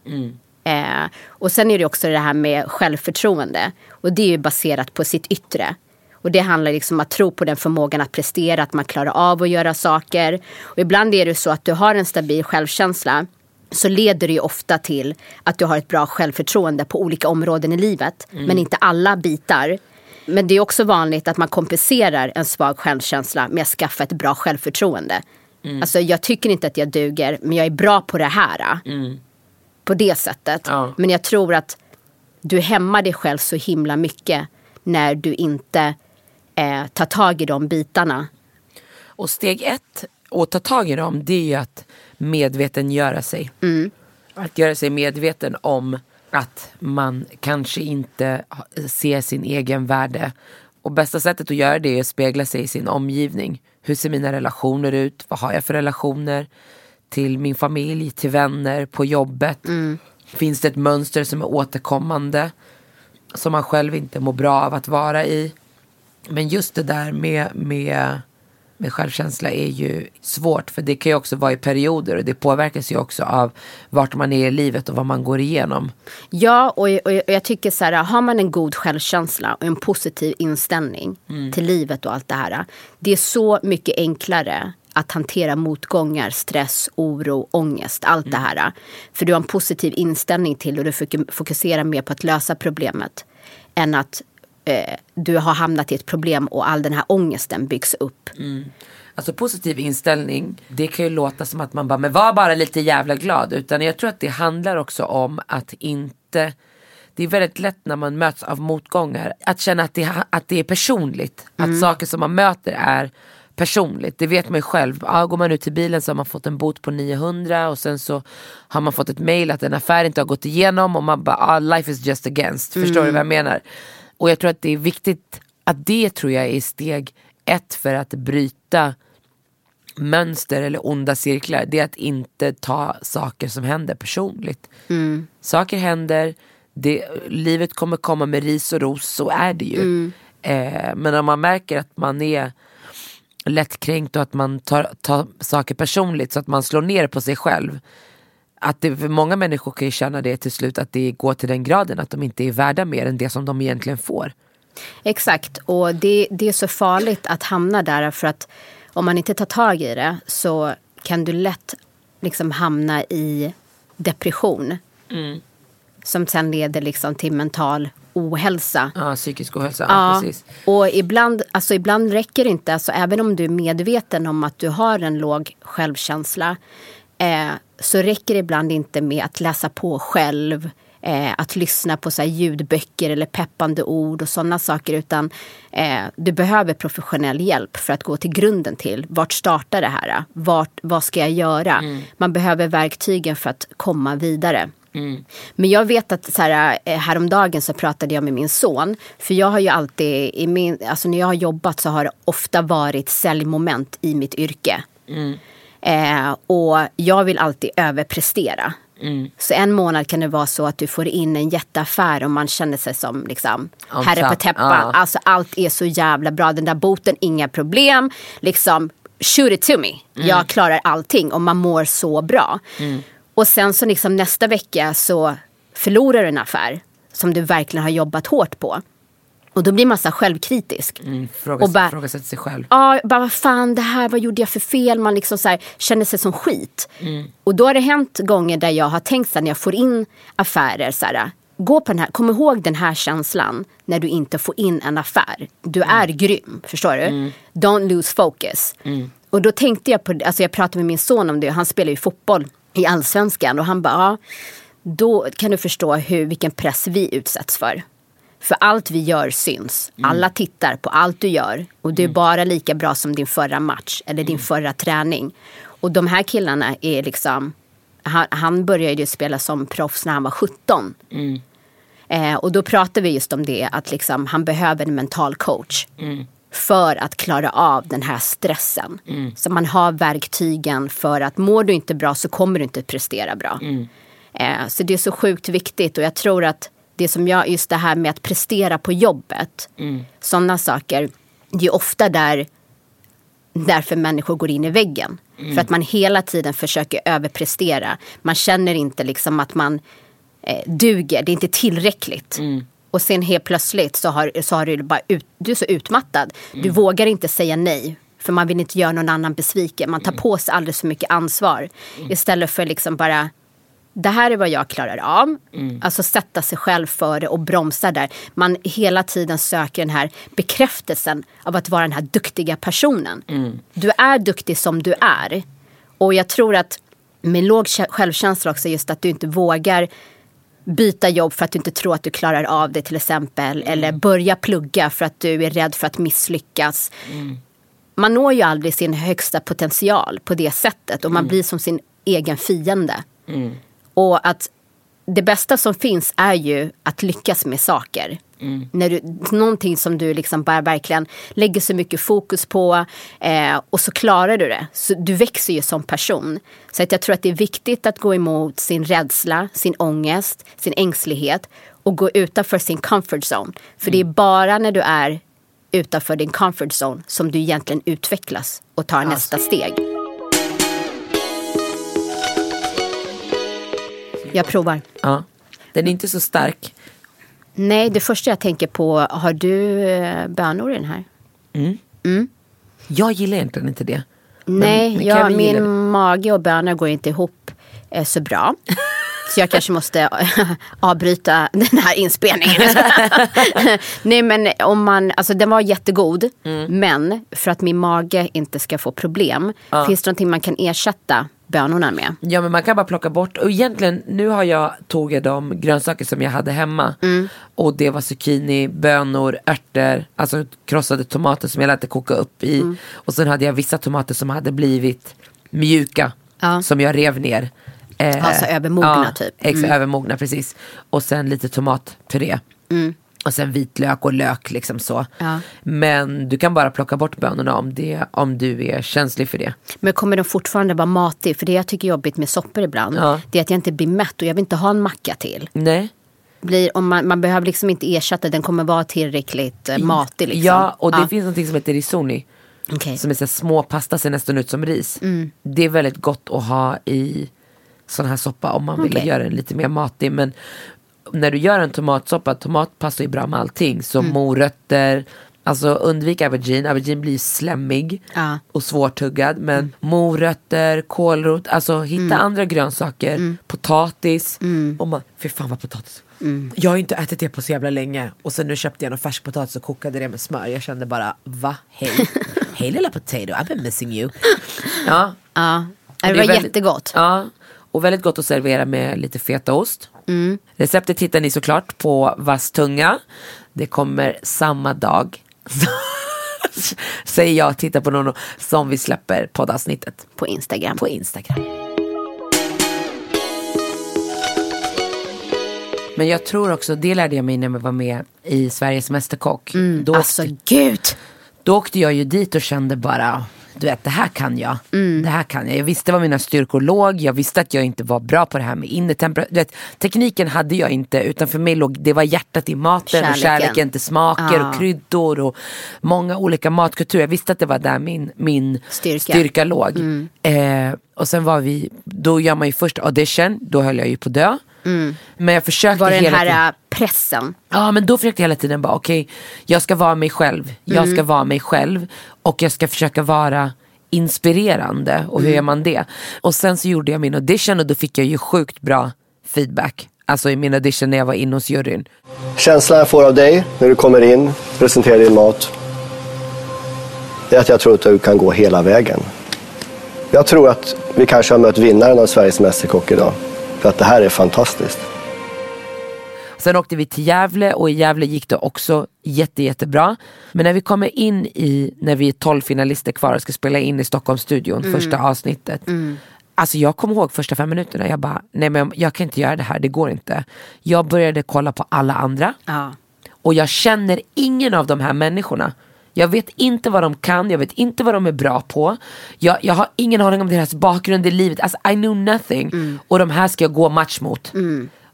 Eh, och sen är det också det här med självförtroende. Och det är ju baserat på sitt yttre. Och det handlar liksom om att tro på den förmågan att prestera, att man klarar av att göra saker. Och ibland är det så att du har en stabil självkänsla så leder det ju ofta till att du har ett bra självförtroende på olika områden i livet. Men inte alla bitar. Men det är också vanligt att man kompenserar en svag självkänsla med att skaffa ett bra självförtroende. Alltså jag tycker inte att jag duger men jag är bra på det här. På det sättet. Ja. Men jag tror att du hämmar dig själv så himla mycket när du inte eh, tar tag i de bitarna. Och steg ett, att ta tag i dem, det är ju att medvetengöra sig. Att göra sig medveten om att man kanske inte ser sin egen värde. Och bästa sättet att göra det är att spegla sig i sin omgivning. Hur ser mina relationer ut? Vad har jag för relationer? Till min familj, till vänner, på jobbet. Finns det ett mönster som är återkommande? Som man själv inte mår bra av att vara i. Men just det där med, med, med självkänsla är ju svårt. För det kan ju också vara i perioder och det påverkas ju också av vart man är i livet och vad man går igenom. Ja, och, och, och jag tycker så här, har man en god självkänsla och en positiv inställning till livet och allt det här. Det är så mycket enklare att hantera motgångar, stress, oro, ångest, allt det här. För du har en positiv inställning till och du fok- fokuserar mer på att lösa problemet än att eh, du har hamnat i ett problem och all den här ångesten byggs upp. Alltså positiv inställning, det kan ju låta som att man bara, men var bara lite jävla glad. Utan jag tror att det handlar också om att inte det är väldigt lätt när man möts av motgångar att känna att det, att det är personligt. Att saker som man möter är personligt. Det vet man ju själv. Ja, går man ut till bilen så har man fått en bot på 900 och sen så har man fått ett mail att en affär inte har gått igenom och man bara, ah, life is just against. Förstår du vad jag menar? Och jag tror att det är viktigt att det tror jag är steg ett för att bryta mönster eller onda cirklar. Det är att inte ta saker som händer personligt. Saker händer, det, livet kommer komma med ris och ros, så är det ju. Eh, men om man märker att man är lättkränkt och att man tar, tar saker personligt så att man slår ner på sig själv. att det, för många människor kan ju känna det till slut att det går till den graden att de inte är värda mer än det som de egentligen får. Exakt, och det, det är så farligt att hamna där för att om man inte tar tag i det så kan du lätt liksom hamna i depression. Som sen leder liksom till mental ohälsa. Ja, psykisk ohälsa, ja. Ja, precis. och ibland, alltså ibland räcker det inte, alltså även om du är medveten om att du har en låg självkänsla eh, så räcker det ibland inte med att läsa på själv, eh, att lyssna på så ljudböcker eller peppande ord och sådana saker utan eh, du behöver professionell hjälp för att gå till grunden till vart startar det här? Vart, vad ska jag göra? Man behöver verktygen för att komma vidare. Men jag vet att så här, eh, häromdagen så pratade jag med min son. För jag har ju alltid, i min, alltså när jag har jobbat så har det ofta varit säljmoment i mitt yrke. Eh, och jag vill alltid överprestera. Så en månad kan det vara så att du får in en jätteaffär och man känner sig som liksom, herre på täppan. ja. Alltså allt är så jävla bra. Den där boten, inga problem. Liksom, shoot it to me. Jag klarar allting och man mår så bra. Och sen så liksom nästa vecka så förlorar du en affär som du verkligen har jobbat hårt på. Och då blir man så självkritisk. Mm, fråga, Och bara- Frågasätta sig själv. Ja, bara vad fan det här, vad gjorde jag för fel? Man liksom så här, känner sig som skit. Mm. Och då har det hänt gånger där jag har tänkt så här, när jag får in affärer så här, gå på den här, kom ihåg den här känslan när du inte får in en affär. Du Mm. är grym, förstår du? Don't lose focus. Och då tänkte jag på, alltså jag pratade med min son om det, han spelar ju fotboll i allsvenskan och han bara, ja, då kan du förstå hur, vilken press vi utsätts för. För allt vi gör syns. Alla tittar på allt du gör. Och du är bara lika bra som din förra match eller din förra träning. Och de här killarna är liksom... Han, han började ju spela som proffs när han var 17. Eh, och då pratade vi just om det, att liksom, han behöver en mental coach. För att klara av den här stressen. Så man har verktygen för att mår du inte bra så kommer du inte prestera bra. Eh, så det är så sjukt viktigt och jag tror att det som jag, just det här med att prestera på jobbet. Sådana saker, det är ofta där därför människor går in i väggen. För att man hela tiden försöker överprestera. Man känner inte liksom att man eh, duger, det är inte tillräckligt. Och sen helt plötsligt så har, så har du bara ut, du är så utmattad. Du vågar inte säga nej. För man vill inte göra någon annan besviken. Man tar på sig alldeles för mycket ansvar. Istället för liksom bara det här är vad jag klarar av. Alltså sätta sig själv före och bromsa där. Man hela tiden söker den här bekräftelsen av att vara den här duktiga personen. Du är duktig som du är. Och jag tror att med låg kä- självkänsla också just att du inte vågar byta jobb för att du inte tror att du klarar av det till exempel. Eller börja plugga för att du är rädd för att misslyckas. Man når ju aldrig sin högsta potential på det sättet och man blir som sin egen fiende. Och att det bästa som finns är ju att lyckas med saker. När du, någonting som du liksom bara verkligen lägger så mycket fokus på eh, och så klarar du det. Så du växer ju som person. Så att jag tror att det är viktigt att gå emot sin rädsla, sin ångest, sin ängslighet och gå utanför sin comfort zone. För det är bara när du är utanför din comfort zone som du egentligen utvecklas och tar nästa steg. Jag provar. Ja. Den är inte så stark. Nej, det första jag tänker på, har du eh, bönor i den här? Jag gillar egentligen inte det. Nej, men Kevin gillar min mage och bönor går inte ihop eh, så bra. Så jag kanske måste eh, avbryta den här inspelningen. Nej men om man, alltså den var jättegod. Mm. Men för att min mage inte ska få problem. Finns det någonting man kan ersätta bönorna med? Ja men man kan bara plocka bort och egentligen nu har jag tagit de grönsaker som jag hade hemma Mm. och det var zucchini, bönor, örter, alltså krossade tomater som jag lät det koka upp i Mm. och sen hade jag vissa tomater som hade blivit mjuka Ja. som jag rev ner. Eh, Alltså övermogna typ. Ex, övermogna precis. Och sen lite tomatpuré. Och sen vitlök och lök liksom så. Ja. Men du kan bara plocka bort bönorna om, det, om du är känslig för det. Men kommer den fortfarande vara matig? För det jag tycker är jobbigt med soppor ibland. Ja. Det är att jag inte blir mätt och jag vill inte ha en macka till. Nej. Blir, om man, man behöver liksom inte ersätta, den kommer vara tillräckligt eh, matig. Liksom. Ja, och det finns något som heter risoni. Okej. Som är så små pasta, ser nästan ut som ris. Det är väldigt gott att ha i sån här soppa om man vill Okej. göra den lite mer matig. Men när du gör en tomatsoppa, tomat passar ju bra med allting. Så Mm. morötter, alltså undvik aubergine. Aubergine blir slemmig Ja. och svårtuggad. Men morötter, kålrot, alltså hitta Mm. andra grönsaker. Potatis. Och man, fy fan vad potatis. Mm. Jag har inte ätit det på så jävla länge. Och sen nu köpte jag någon färskpotatis och kokade det med smör. Jag kände bara, va? Hej. Hej lilla potato, I've been missing you. Ja, Ja, och det var väldigt- jättegott. Ja, och väldigt gott att servera med lite fetaost. Mm. Receptet hittar ni såklart på Vass tunga. Det kommer samma dag. Säger jag och tittar på någon som vi släpper poddavsnittet På Instagram. på Instagram. Men jag tror också, det lärde jag mig när jag var med i Sveriges Mästerkock. Då, Alltså åkte, gud. då åkte jag ju dit och kände bara, du vet det här kan jag. Det här kan jag. Jag visste var mina styrkor låg, jag visste att jag inte var bra på det här med vet, tekniken hade jag inte utan för mig låg, det var hjärtat i maten och Kärleken. kärleken till smaker Ja. och kryddor och många olika matkulturer. Jag visste att det var där min, min Styrka. styrka låg. Eh, och sen var vi, då gör man ju först audition, då höll jag ju på att dö. Men jag försökte Var det den hela tiden. Pressen? Ja men då försökte jag hela tiden bara okej, jag ska vara mig själv. Jag Mm. ska vara mig själv. Och jag ska försöka vara inspirerande. Och Mm. hur gör man det? Och sen så gjorde jag min audition och då fick jag ju sjukt bra feedback. Alltså i min audition när jag var inne hos juryn. Känslan jag får av dig när du kommer in, presenterar din mat, det är att jag tror att du kan gå hela vägen. Jag tror att vi kanske har mött vinnaren av Sveriges Mästerkock idag. För att det här är fantastiskt. Sen åkte vi till Gävle och i Gävle gick det också jätte, jättebra. Men när vi kommer in i, när vi är 12 finalister kvar och ska spela in i Stockholmsstudion, första avsnittet. Alltså jag kommer ihåg första fem minuterna, jag bara, nej men jag kan inte göra det här, det går inte. Jag började kolla på alla andra. Ja. Och jag känner ingen av de här människorna. Jag vet inte vad de kan, jag vet inte vad de är bra på. Jag, jag har ingen aning om deras bakgrund i livet. Alltså I knew nothing. Och de här ska jag gå match mot.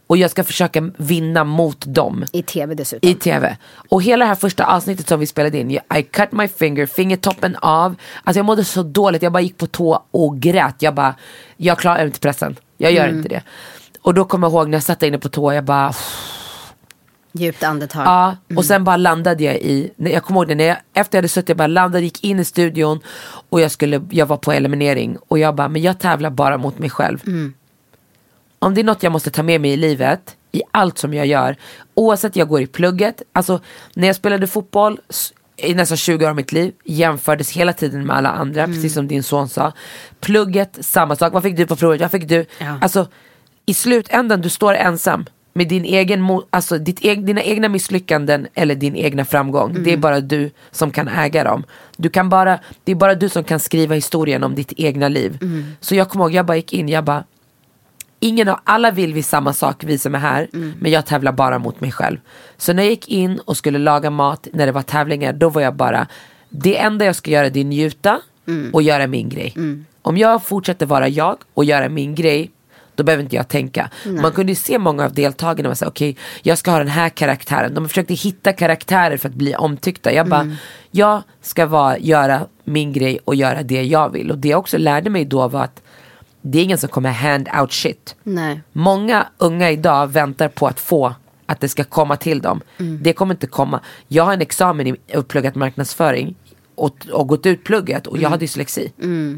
Och jag ska försöka vinna mot dem. I tv dessutom. I tv. Och hela det här första avsnittet som vi spelade in, I cut my finger, fingertoppen av. Alltså jag mådde så dåligt, jag bara gick på tå och grät. Jag bara, jag klarar inte pressen. Jag gör inte det. Och då kommer jag ihåg när jag satt där inne på tå, jag bara, Djupt andetag. Ja, och sen bara landade jag i, jag kommer ihåg det, när jag, efter jag hade suttit, jag bara landade, gick in i studion och jag, skulle, jag var på eliminering och jag bara, men jag tävlar bara mot mig själv. Om det är något jag måste ta med mig i livet, i allt som jag gör, oavsett jag går i plugget, alltså när jag spelade fotboll i nästan 20 år av mitt liv, jämfördes hela tiden med alla andra, precis som din son sa. Plugget, samma sak, vad fick du på provet, vad fick du? Ja. Alltså i slutändan, du står ensam med din egen, alltså ditt eg- dina egna misslyckanden eller din egna framgång. Det är bara du som kan äga dem. Du kan bara, det är bara du som kan skriva historien om ditt egna liv. Så jag kommer ihåg, jag bara gick in, jag bara Ingen av, alla vill vi samma sak, vi som är här. Men jag tävlar bara mot mig själv. Så när jag gick in och skulle laga mat när det var tävlingar, då var jag bara, det enda jag ska göra det är njuta och göra min grej. Om jag fortsätter vara jag och göra min grej, då behöver inte jag tänka. Man kunde ju se många av deltagarna och säga, okej, jag ska ha den här karaktären. De försökte hitta karaktärer för att bli omtyckta. Jag bara, jag ska vara, göra min grej och göra det jag vill. Och det jag också lärde mig då var att det är ingen som kommer hand out shit. Nej. Många unga idag väntar på att få att det ska komma till dem. Det kommer inte komma. Jag har en examen i uppluggat marknadsföring och, och gått ut plugget och jag har dyslexi.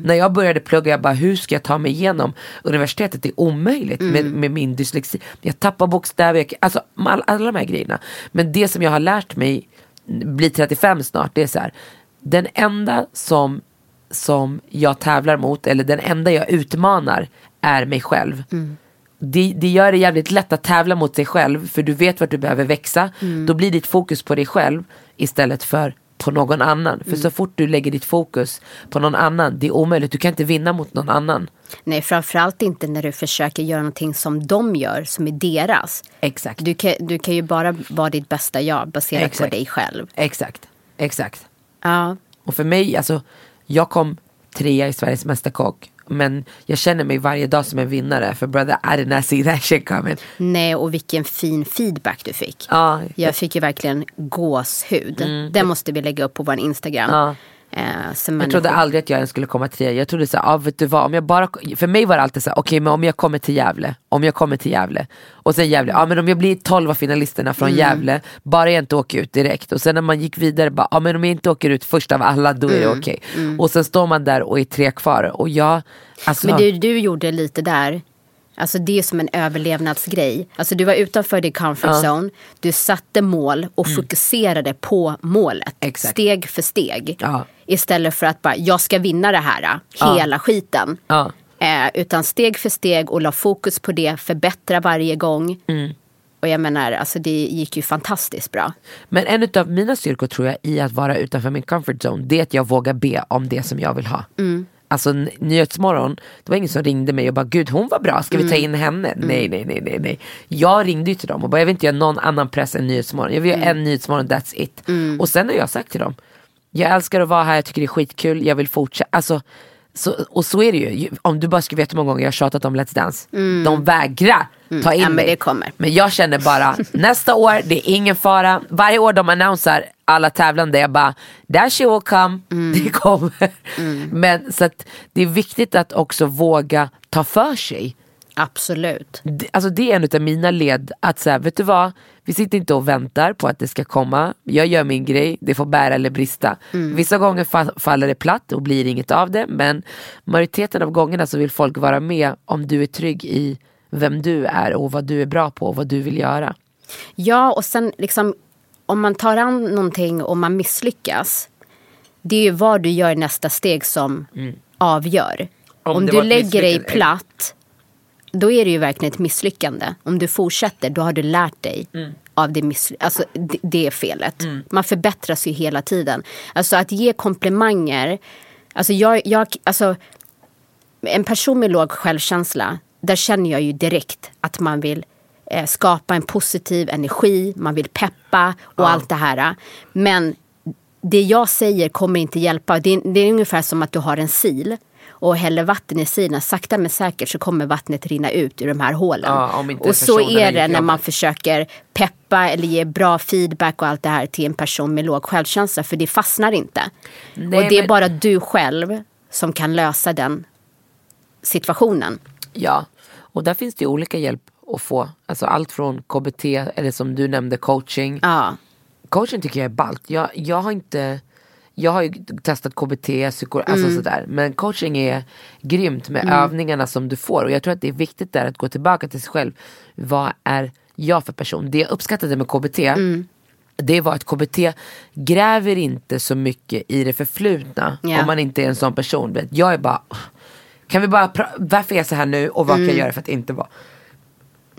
När jag började plugga jag bara hur ska jag ta mig igenom universitetet? Det är omöjligt med, med min dyslexi. Jag tappar bokstäver, jag, alltså all, alla de här grejerna. Men det som jag har lärt mig, blir 35 snart, det är så här. Den enda som som jag tävlar mot, eller den enda jag utmanar, är mig själv. Det, det gör det jävligt lätt att tävla mot sig själv, för du vet vart du behöver växa. Då blir ditt fokus på dig själv istället för på någon annan. För så fort du lägger ditt fokus på någon annan, det är omöjligt. Du kan inte vinna mot någon annan. Nej, framförallt inte när du försöker göra någonting som de gör, som är deras. Exakt. Du kan, du kan ju bara vara ditt bästa jag baserat Exakt. på dig själv. Exakt. Exakt. Ja, Och för mig, alltså, jag kom trea i Sveriges Mästerkock. Men jag känner mig varje dag som en vinnare. För brother, I did not see that shit coming. nej, och vilken fin feedback du fick. Ja, Jag fick ju verkligen gåshud. Den måste vi lägga upp på vår Instagram. Ja. Eh, Jag trodde aldrig att jag ens skulle komma till Gävle. Jag trodde såhär, ah, vet du vad, om jag bara, för mig var det alltid såhär, okej men om jag kommer till Gävle, om jag kommer till Gävle och sen Gävle, ja men om jag blir 12 av finalisterna från Mm. Gävle, bara jag inte åker ut direkt. Och sen när man gick vidare, bara, ja men om jag inte åker ut först av alla då är det Mm. okej. Och sen står man där och är tre kvar och jag, alltså, Men det du gjorde lite där, alltså det är som en överlevnadsgrej. Alltså du var utanför din comfort zone, du satte mål och fokuserade på målet. Mm. Exakt. Steg för steg. Ja. Istället för att bara, jag ska vinna det här, hela skiten. Eh, utan steg för steg och la fokus på det, förbättra varje gång. Mm. Och jag menar, alltså det gick ju fantastiskt bra. Men en av mina styrkor tror jag i att vara utanför min comfort zone, det är att jag vågar be om det som jag vill ha. Alltså N- Nyhetsmorgon, det var ingen som ringde mig och bara gud hon var bra, ska vi ta in henne? Nej nej nej nej nej. Jag ringde ju till dem och bara jag vill inte göra någon annan press än Nyhetsmorgon. Jag vill göra en Nyhetsmorgon, that's it. Och sen har jag sagt till dem, jag älskar att vara här, jag tycker det är skitkul, jag vill fortsätta. Alltså, så, och så är det ju. Om du bara skulle veta hur många gånger jag har tjatat om Let's Dance. De vägrar ta in Ja, men mig. Men jag känner bara, nästa år, det är ingen fara. Varje år de annonsar alla tävlande, jag bara, that shit will come. Det kommer. Men så att det är viktigt att också våga ta för sig. Absolut. Det- Alltså det är en av mina led, att säga, vet du vad? Vi sitter inte och väntar på att det ska komma. Jag gör min grej, det får bära eller brista. Vissa gånger fa- faller det platt och blir inget av det. Men majoriteten av gångerna så vill folk vara med om du är trygg i vem du är och vad du är bra på och vad du vill göra. Ja, och sen liksom om man tar an någonting och man misslyckas. Det är ju vad du gör i nästa steg som avgör. Mm. Om Om, det du lägger dig platt. Då är det ju verkligen ett misslyckande. Om du fortsätter, då har du lärt dig Mm. av det, missly- alltså, det, det felet. Man förbättras ju hela tiden. Alltså att ge komplimanger. Alltså jag, jag, alltså, en person med låg självkänsla, där känner jag ju direkt att man vill eh, skapa en positiv energi, man vill peppa och allt det här. Men det jag säger kommer inte hjälpa. Det är, det är ungefär som att du har en sil och häller vatten i silen. Sakta men säkert så kommer vattnet rinna ut ur de här hålen. Ja, och så är det när man försöker peppa eller ge bra feedback och allt det här till en person med låg självkänsla. För det fastnar inte. Nej, och det är men- bara du själv som kan lösa den situationen. Ja, och där finns det olika hjälp att få. Alltså allt från KBT eller som du nämnde coaching. Ja. Coaching tycker jag är ballt. Jag, jag har inte jag har ju testat KBT, psyko, alltså Mm. sådär. Men coaching är grymt med övningarna som du får. Och jag tror att det är viktigt där att gå tillbaka till sig själv. Vad är jag för person? Det jag uppskattade med KBT Mm. det var att KBT gräver inte så mycket i det förflutna. Ja. Om man inte är en sån person. Jag är bara, kan vi bara, varför är jag så här nu och vad Mm. kan jag göra för att inte vara?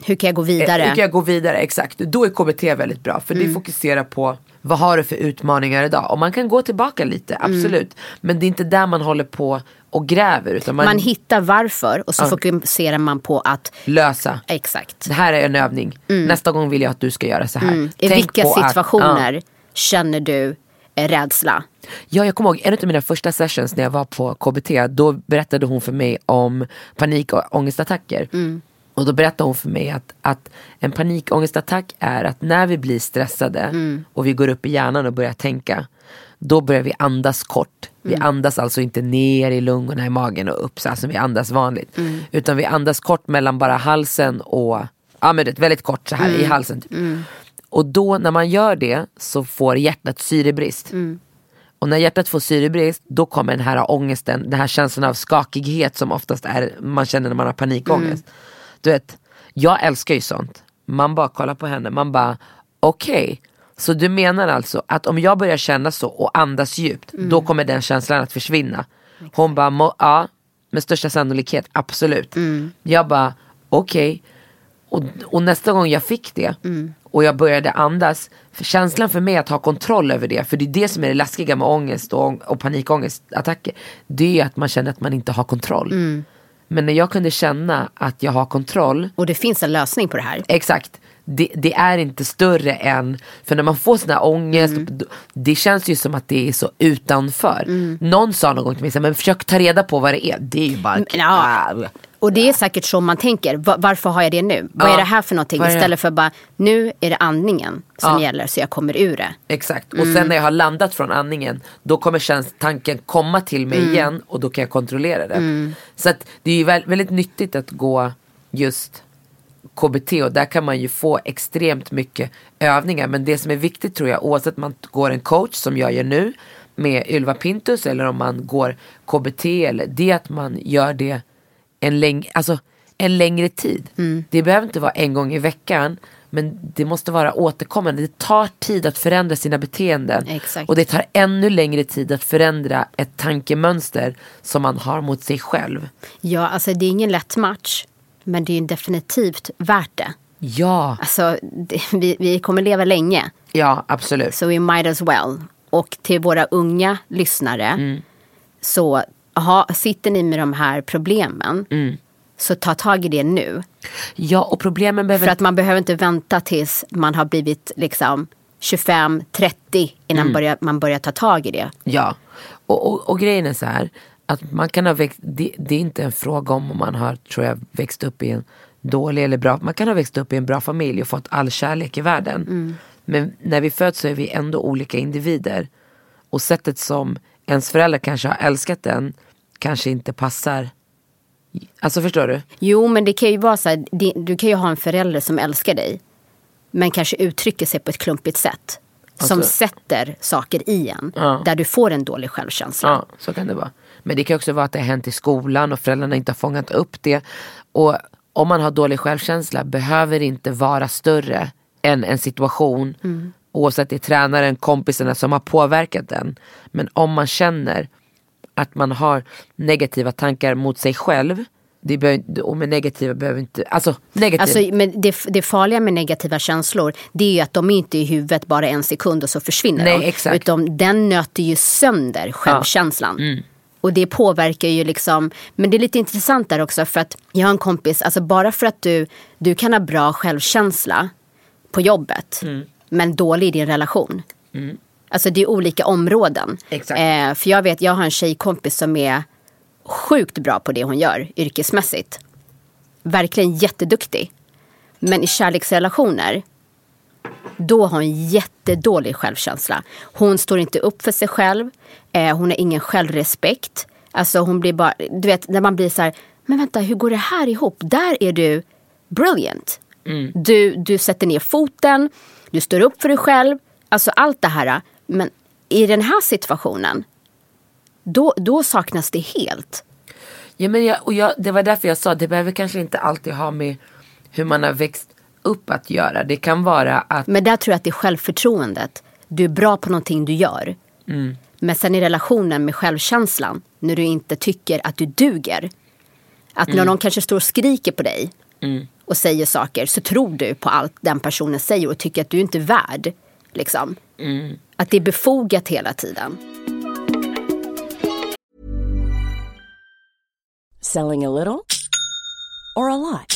Hur kan jag gå Eh, vidare? Hur kan jag gå vidare? Exakt. Då är KBT väldigt bra. För Mm. det fokuserar på vad har du för utmaningar idag? Och man kan gå tillbaka lite, Mm. absolut. Men det är inte där man håller på och gräver. Utan man, Man hittar varför och så fokuserar man på att lösa. Exakt. Det här är en övning. Nästa gång vill jag att du ska göra så här. Mm. I Tänk vilka på att- situationer ja. känner du eh, rädsla? Ja, jag kommer ihåg en av mina första sessions när jag var på KBT. Då berättade hon för mig om panik och ångestattacker. Och då berättade hon för mig att, att en panikångestattack är att när vi blir stressade och vi går upp i hjärnan och börjar tänka. Då börjar vi andas kort. Vi andas alltså inte ner i lungorna, i magen och upp så här som vi andas vanligt. Utan vi andas kort mellan bara halsen och, ja men det väldigt kort så här i halsen. Typ. Och då när man gör det så får hjärtat syrebrist. Och när hjärtat får syrebrist då kommer den här ångesten, den här känslan av skakighet som oftast är, man känner när man har panikångest. Du vet, jag älskar ju sånt. Man bara kollar på henne, man bara okej. Så du menar alltså att om jag börjar känna så och andas djupt, då kommer den känslan att försvinna. Hon bara, "Må- ja med största sannolikhet, absolut. Jag bara, okej. Och, och nästa gång jag fick det och jag började andas, för känslan för mig att ha kontroll över det, för det är det som är det läskiga med ångest och, och panikångestattacker, det är att man känner att man inte har kontroll. Men när jag kunde känna att jag har kontroll, Och det finns en lösning på det här. exakt, det, det är inte större än, för när man får sån här ångest, Mm. det känns ju som att det är så utanför. Någon sa någon gång till mig, men försök ta reda på vad det är. Det är ju bara, ja. Och det är säkert så man tänker. Va- Varför har jag det nu? Vad Ja. är det här för någonting? Det? Istället för bara, nu är det andningen som Ja. gäller så jag kommer ur det. Exakt. Och Mm. sen när jag har landat från andningen då kommer käns- tanken komma till mig Mm. igen och då kan jag kontrollera den. Så att det är ju väl, väldigt nyttigt att gå just KBT och där kan man ju få extremt mycket övningar. Men det som är viktigt tror jag oavsett om man går en coach som jag gör nu med Ylva Pintus eller om man går KBT eller det är att man gör det en, läng- alltså, en längre tid. Mm. Det behöver inte vara en gång i veckan men det måste vara återkommande. Det tar tid att förändra sina beteenden. Exakt. Och det tar ännu längre tid att förändra ett tankemönster som man har mot sig själv. Ja, alltså det är ingen lätt match. Men det är definitivt värt det. Ja, Alltså, det, vi, vi kommer leva länge. ja absolut. Så we might as well. Och till våra unga lyssnare. Mm. Så ha, sitter ni med de här problemen. Mm. Så ta tag i det nu. Ja och problemen behöver För att man behöver inte vänta tills man har blivit liksom 25, 30 innan Mm. börjar, man börjar ta tag i det. Ja, och, och, och grejen är så här. Att man kan ha växt, det, det är inte en fråga om man har, tror jag, växt upp i en dålig eller bra, man kan ha växt upp i en bra familj och fått all kärlek i världen. Men när vi föds så är vi ändå olika individer. Och sättet som ens föräldrar kanske har älskat den kanske inte passar. Alltså förstår du? Jo, men det kan ju vara så här, det- du kan ju ha en förälder som älskar dig. Men kanske uttrycker sig på ett klumpigt sätt. Som Alltså- sätter saker i en. Ja. Där du får en dålig självkänsla. Ja, så kan det vara. Men det kan också vara att det har hänt i skolan och föräldrarna inte har fångat upp det. Och om man har dålig självkänsla behöver inte vara större än en situation. Oavsett det är tränaren, kompisarna som har påverkat den. Men om man känner att man har negativa tankar mot sig själv. Det behöver, och med negativa behöver inte, alltså negativa. Alltså, men det, det farliga med negativa känslor det är ju att de är inte i huvudet bara en sekund och så försvinner Nej, de. exakt. Utan den nöter ju sönder självkänslan. Mm. Och det påverkar ju liksom, men det är lite intressant där också för att jag har en kompis, alltså bara för att du, du kan ha bra självkänsla på jobbet Mm. Men dålig i din relation. Alltså det är olika områden. Eh, för jag vet, jag har en tjejkompis som är sjukt bra på det hon gör yrkesmässigt. Verkligen jätteduktig. Men i kärleksrelationer, då har hon jättedålig självkänsla. Hon står inte upp för sig själv. Eh, hon har ingen självrespekt. Alltså hon blir bara, du vet när man blir så här, men vänta hur går det här ihop? Där är du brilliant. Du, du sätter ner foten, du står upp för dig själv. Alltså allt det här. Men i den här situationen, då, då saknas det helt. Ja, men jag, och jag, det var därför jag sa det behöver kanske inte alltid ha med hur man har växt upp att göra. Det kan vara att Men där tror jag att det är självförtroendet. Du är bra på någonting du gör. Men sen i relationen med självkänslan, när du inte tycker att du duger. Att när någon kanske står och skriker på dig och säger saker så tror du på allt den personen säger och tycker att du inte är värd. Liksom. Att det är befogat hela tiden. Selling a little or a lot?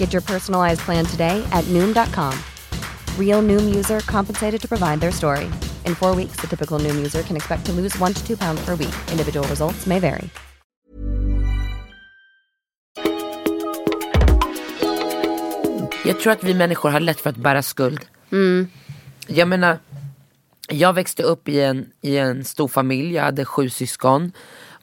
Get your personalized plan today at Noom.com. Real Noom user compensated to provide their story. In four weeks, the typical Noom user can expect to lose one to two pounds per week. Individual results may vary. Jag tror att vi människor har lätt för att bära skuld. Jag menar, jag växte upp i en, i en stor familj, jag hade sju syskon.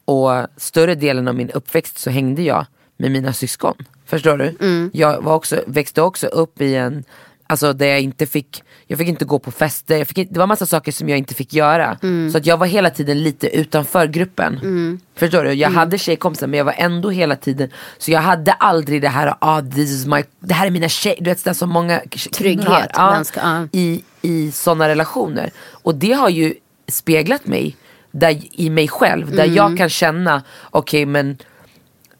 Och större delen av min uppväxt så hängde jag med mina syskon. Förstår du? Mm. Jag var också, växte också upp i en, alltså där jag inte fick, jag fick inte gå på fester, jag fick det var massa saker som jag inte fick göra. Mm. Så att jag var hela tiden lite utanför gruppen. Förstår du? Mm. Jag hade tjejkompisar men jag var ändå hela tiden, så jag hade aldrig det här, ah, this is my, det här är mina tjejer, du vet sådär som många Trygghet, har. Ja, ska- ja. i, i sådana relationer. Och det har ju speglat mig där, i mig själv, där Mm. jag kan känna, okej men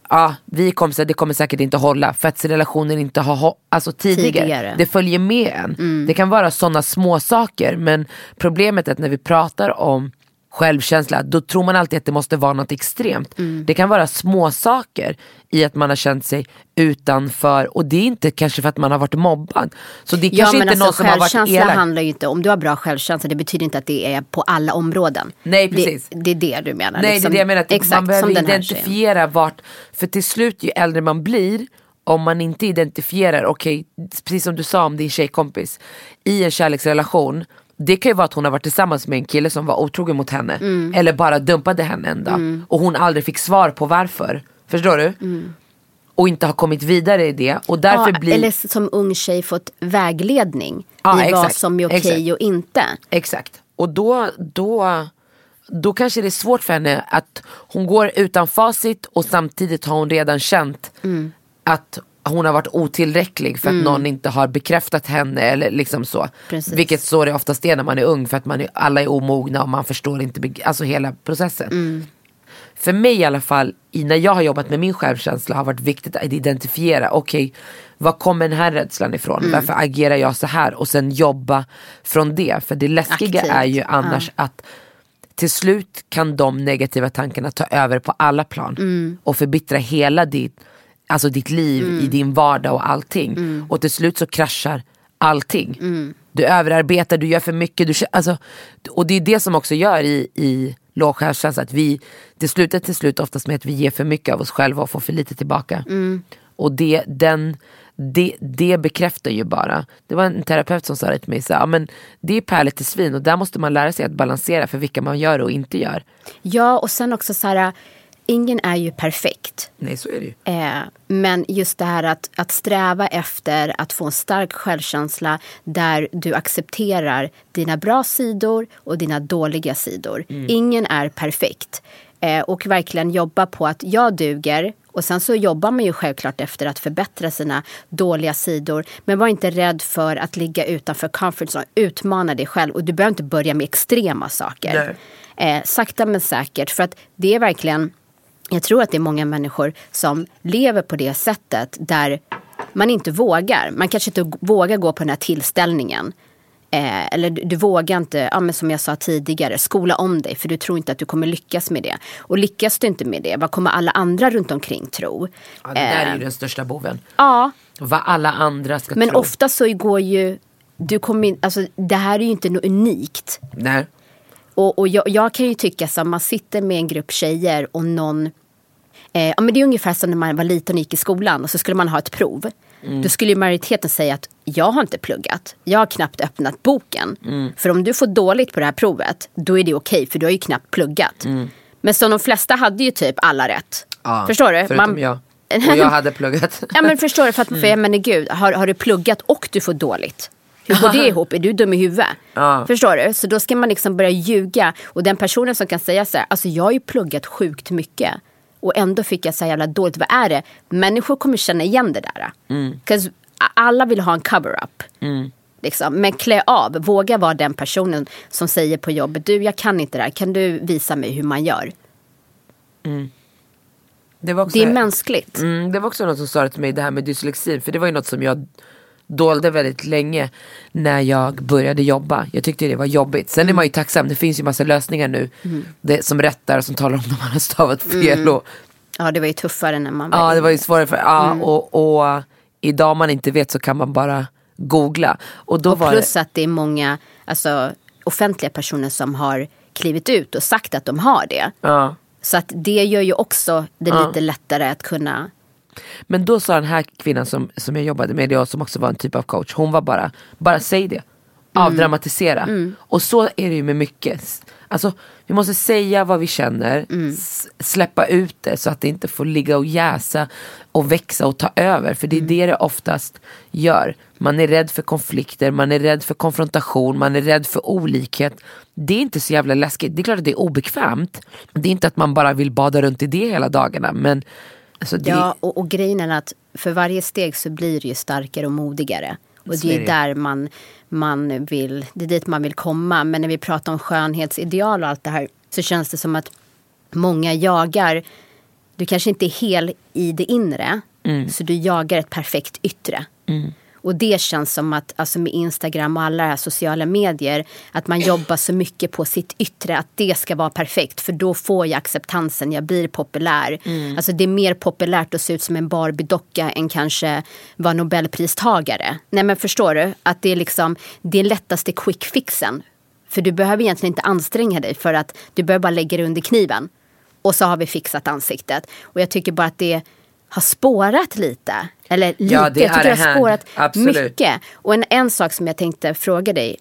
ja, vi är kompisar, det kommer säkert inte hålla för att relationen inte har alltså tidigare. Tidigare. Det följer med en. Det kan vara sådana små saker men problemet är att när vi pratar om självkänsla då tror man alltid att det måste vara något extremt. Det kan vara små saker i att man har känt sig utanför och det är inte kanske för att man har varit mobbad. Så det är Ja kanske inte alltså någon som har varit självkänsla elak. handlar ju inte om, du har bra självkänsla det betyder inte att det är på alla områden. Nej, precis. Det, det är det du menar. Nej liksom. det är det jag menar, att Exakt, man behöver tjejen. identifiera vart, för till slut ju äldre man blir, om man inte identifierar, okej, precis som du sa om din tjejkompis, i en kärleksrelation, det kan ju vara att hon har varit tillsammans med en kille som var otrogen mot henne, Mm. eller bara dumpade henne en dag, och hon aldrig fick svar på varför. Förstår du? Och inte har kommit vidare i det, och därför Mm. ja, blir... Eller som ung tjej fått vägledning Ja, i vad exakt, som är okej exakt. och inte. Exakt. Och då, då, då kanske det är svårt för henne att hon går utan facit och samtidigt har hon redan känt Mm. att hon har varit otillräcklig för att någon inte har bekräftat henne eller liksom så. Precis. Vilket så det oftast är när man är ung för att man är, alla är omogna och man förstår inte alltså hela processen. Mm. För mig i alla fall, när jag har jobbat med min självkänsla har varit viktigt att identifiera, okej, var kommer den här rädslan ifrån? Mm. Varför agerar jag så här? Och sen jobba från det. För det läskiga Aktivt, är ju annars att till slut kan de negativa tankarna ta över på alla plan Mm. och förbittra hela ditt, alltså ditt liv Mm. i din vardag och allting. Och till slut så kraschar allting. Mm. Du överarbetar, du gör för mycket. Du, alltså, och det är det som också gör i, i låg självkänsla att vi, det slutar till slut oftast med att vi ger för mycket av oss själva och får för lite tillbaka. Mm. Och det, den, det, det bekräftar ju bara. Det var en terapeut som sa det till mig, så, ja, men det är pärligt till svin och där måste man lära sig att balansera för vilka man gör och inte gör. Ja och sen också så här, ingen är ju perfekt. Nej så är det ju. Eh, men just det här att, att sträva efter att få en stark självkänsla där du accepterar dina bra sidor och dina dåliga sidor. Ingen är perfekt. Eh, och verkligen jobba på att jag duger och sen så jobbar man ju självklart efter att förbättra sina dåliga sidor. Men var inte rädd för att ligga utanför comfort zone. Utmana dig själv och du behöver inte börja med extrema saker. Eh, sakta men säkert. För att det är verkligen jag tror att det är många människor som lever på det sättet där man inte vågar. Man kanske inte vågar gå på den här tillställningen. Eh, eller du, du vågar inte, ja, men som jag sa tidigare, skola om dig för du tror inte att du kommer lyckas med det. Och lyckas du inte med det, vad kommer alla andra runt omkring tro? Ja, det där är Eh, ju den största boven. Ja, Vad alla andra ska men tro. ofta så går ju, du kommer alltså, det här är ju inte något unikt. Nej. Och, och jag, jag kan ju tycka så man sitter med en grupp tjejer och någon eh, ja, men Det är ungefär som när man var liten och gick i skolan och så skulle man ha ett prov. Då skulle ju majoriteten säga att jag har inte pluggat. Jag har knappt öppnat boken. För om du får dåligt på det här provet, då är det okej för du har ju knappt pluggat. Men som de flesta hade ju typ alla rätt. Ja, Förstår du? Förutom jag. Och jag hade pluggat. Ja men förstår du, för att, för jag menar gud, har, har du pluggat och du får dåligt? Hur går det ihop? Är du dum i huvudet? Ja. Förstår du? Så då ska man liksom börja ljuga. Och den personen som kan säga så här, alltså jag har ju pluggat sjukt mycket. Och ändå fick jag så här jävla dåligt. Vad är det? Människor kommer känna igen det där. Mm. alla vill ha en cover-up. Liksom. Men klä av, våga vara den personen som säger på jobbet, du jag kan inte det här, kan du visa mig hur man gör? Det, var också, Det är mänskligt. mm, det var också något som sa det till mig, det här med dyslexi. För det var ju något som jag dolde väldigt länge när jag började jobba. Jag tyckte det var jobbigt. Sen är man ju tacksam, det finns ju massa lösningar nu. Det, som rättar, som talar om när man har stavat fel. Och, Ja det var ju tuffare när man var Ja det var ju svårare för, ja, Mm. och, och idag om man inte vet så kan man bara googla. Och då Och var plus det, att det är många alltså, offentliga personer som har klivit ut och sagt att de har det. ja. Så att det gör ju också det lite lättare att kunna... Men då sa den här kvinnan som, som jag jobbade med, och som också var en typ av coach, hon var bara, bara säg det. Avdramatisera. Och så är det ju med mycket. Alltså vi måste säga vad vi känner, Mm. släppa ut det så att det inte får ligga och jäsa och växa och ta över. För Mm. det är det det oftast gör. Man är rädd för konflikter, man är rädd för konfrontation, man är rädd för olikhet. Det är inte så jävla läskigt. Det är klart att det är obekvämt. Det är inte att man bara vill bada runt i det hela dagarna. Men alltså, det, Ja, och, och grejen är att för varje steg så blir det ju starkare och modigare. Och det är där man, man vill, det är dit man vill komma. Men när vi pratar om skönhetsideal och allt det här så känns det som att många jagar, du kanske inte är hel i det inre, så du jagar ett perfekt yttre. Och det känns som att alltså med Instagram och alla här sociala medier att man jobbar så mycket på sitt yttre att det ska vara perfekt för då får jag acceptansen, jag blir populär. Alltså det är mer populärt att se ut som en Barbie-docka än kanske vara nobelpristagare. Nej men förstår du? Att det är liksom det är lättaste quick fixen. För du behöver egentligen inte anstränga dig för att du behöver bara lägga det under kniven. Och så har vi fixat ansiktet. Och jag tycker bara att det har spårat lite. Eller lite, Ja, det jag tycker det har spårat Absolut. mycket. Och en, en sak som jag tänkte fråga dig.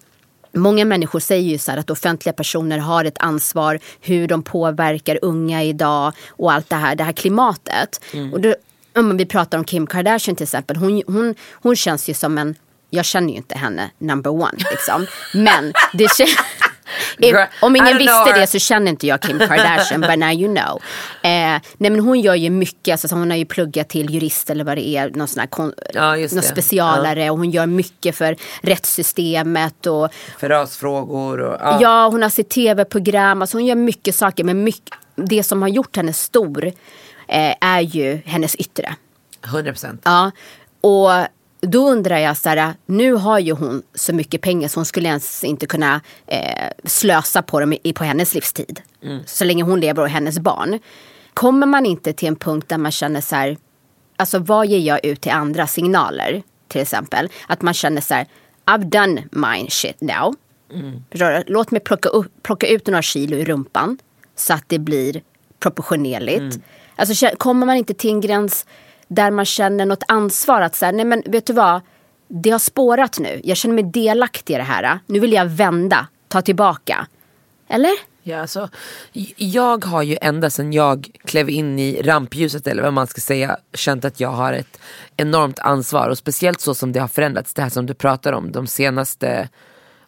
Många människor säger ju så att offentliga personer har ett ansvar hur de påverkar unga idag och allt det här, det här klimatet. Och då, om vi pratar om Kim Kardashian till exempel. Hon, hon, hon känns ju som en, jag känner ju inte henne number one liksom. Men det känns Girl, om ingen visste det så känner inte jag Kim Kardashian, but now you know. Eh, nej men hon gör ju mycket, alltså, hon har ju pluggat till jurist eller vad det är, någon, sån här Ja, någon specialare och hon gör mycket för rättssystemet och för rasfrågor och ja. ja, hon har sitt tv-program, alltså hon gör mycket saker men mycket, det som har gjort henne stor eh, är ju hennes yttre. 100%. Ja, och då undrar jag så här, nu har ju hon så mycket pengar så hon skulle ens inte kunna eh, slösa på dem i, på hennes livstid. Så länge hon lever och hennes barn. Kommer man inte till en punkt där man känner så här, alltså vad ger jag ut till andra signaler? Till exempel att man känner så här, I've done mine shit now. Du? Låt mig plocka, upp, plocka ut några kilo i rumpan så att det blir proportionerligt. Alltså, kä- kommer man inte till en gräns där man känner något ansvar att säga, nej men vet du vad, det har spårat nu. Jag känner mig delaktig i det här. Nu vill jag vända, ta tillbaka. Eller? Ja, alltså, jag har ju ända sedan jag klev in i rampljuset eller vad man ska säga känt att jag har ett enormt ansvar och speciellt så som det har förändrats, det här som du pratar om de senaste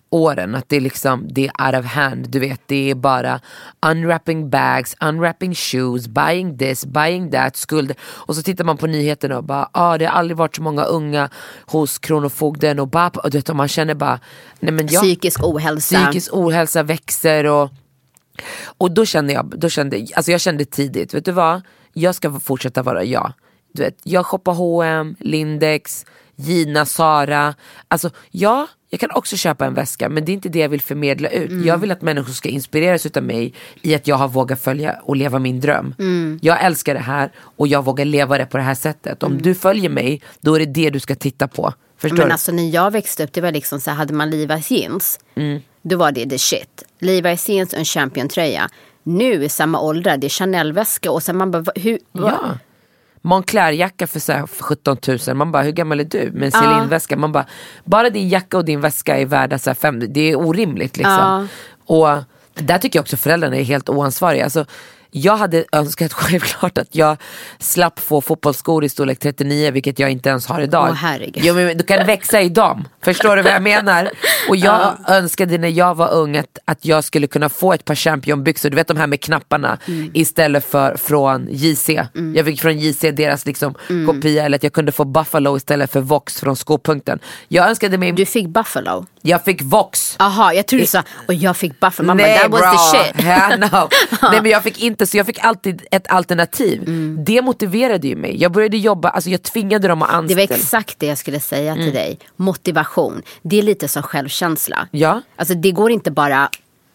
åren. Att det är liksom, det är out of hand. Du vet, det är bara unwrapping bags, unwrapping shoes, buying this, buying that, skulder. Och så tittar man på nyheterna och bara, ah, det har aldrig varit så många unga hos Kronofogden och, bara, och du vet, och man känner bara, nej men jag, Psykisk ohälsa. psykisk ohälsa växer och och då kände jag, då kände, alltså jag kände tidigt, vet du vad? Jag ska fortsätta vara jag. Du vet, jag shoppar H&M, Lindex, Gina, Sara. Alltså ja, jag kan också köpa en väska men det är inte det jag vill förmedla ut. Jag vill att människor ska inspireras utav mig i att jag har vågat följa och leva min dröm. Jag älskar det här och jag vågar leva det på det här sättet. Om du följer mig, då är det det du ska titta på. Förstår Men du? alltså när jag växte upp, det var liksom så här, hade man Levi's jeans, då var det the shit. Levi's jeans och en championtröja. Nu i samma åldrar, det är Chanel-väska och sen man bara, hur? Ja. Moncler-jacka för, så här, för 17 000, man bara hur gammal är du? Med en Celine-väska, man bara bara din jacka och din väska är värda så här, fem, det är orimligt liksom. Och där tycker jag också föräldrarna är helt oansvariga. Alltså, jag hade önskat självklart att jag slapp få fotbollsskor i storlek 39 vilket jag inte ens har idag. Åh, herregud. Jo, men du kan växa i dem, förstår du vad jag menar? Och jag önskade när jag var ung att, att jag skulle kunna få ett par championbyxor, du vet de här med knapparna Mm. istället för från JC. Jag fick från JC deras liksom Mm. kopia eller att jag kunde få Buffalo istället för Vox från skopunkten. Jag önskade mig, Du fick Buffalo? Jag fick Vox. Jaha, jag trodde du sa, och jag fick Buffalo. Man bara, Nej that was bra, the shit. Yeah, no. Nej men jag fick inte, så jag fick alltid ett alternativ. Mm. Det motiverade ju mig. Jag började jobba, alltså jag tvingade dem att Det anställa. var exakt det jag skulle säga Mm. till dig. Motivation. Det är lite som självkänsla. Ja. Alltså det går inte bara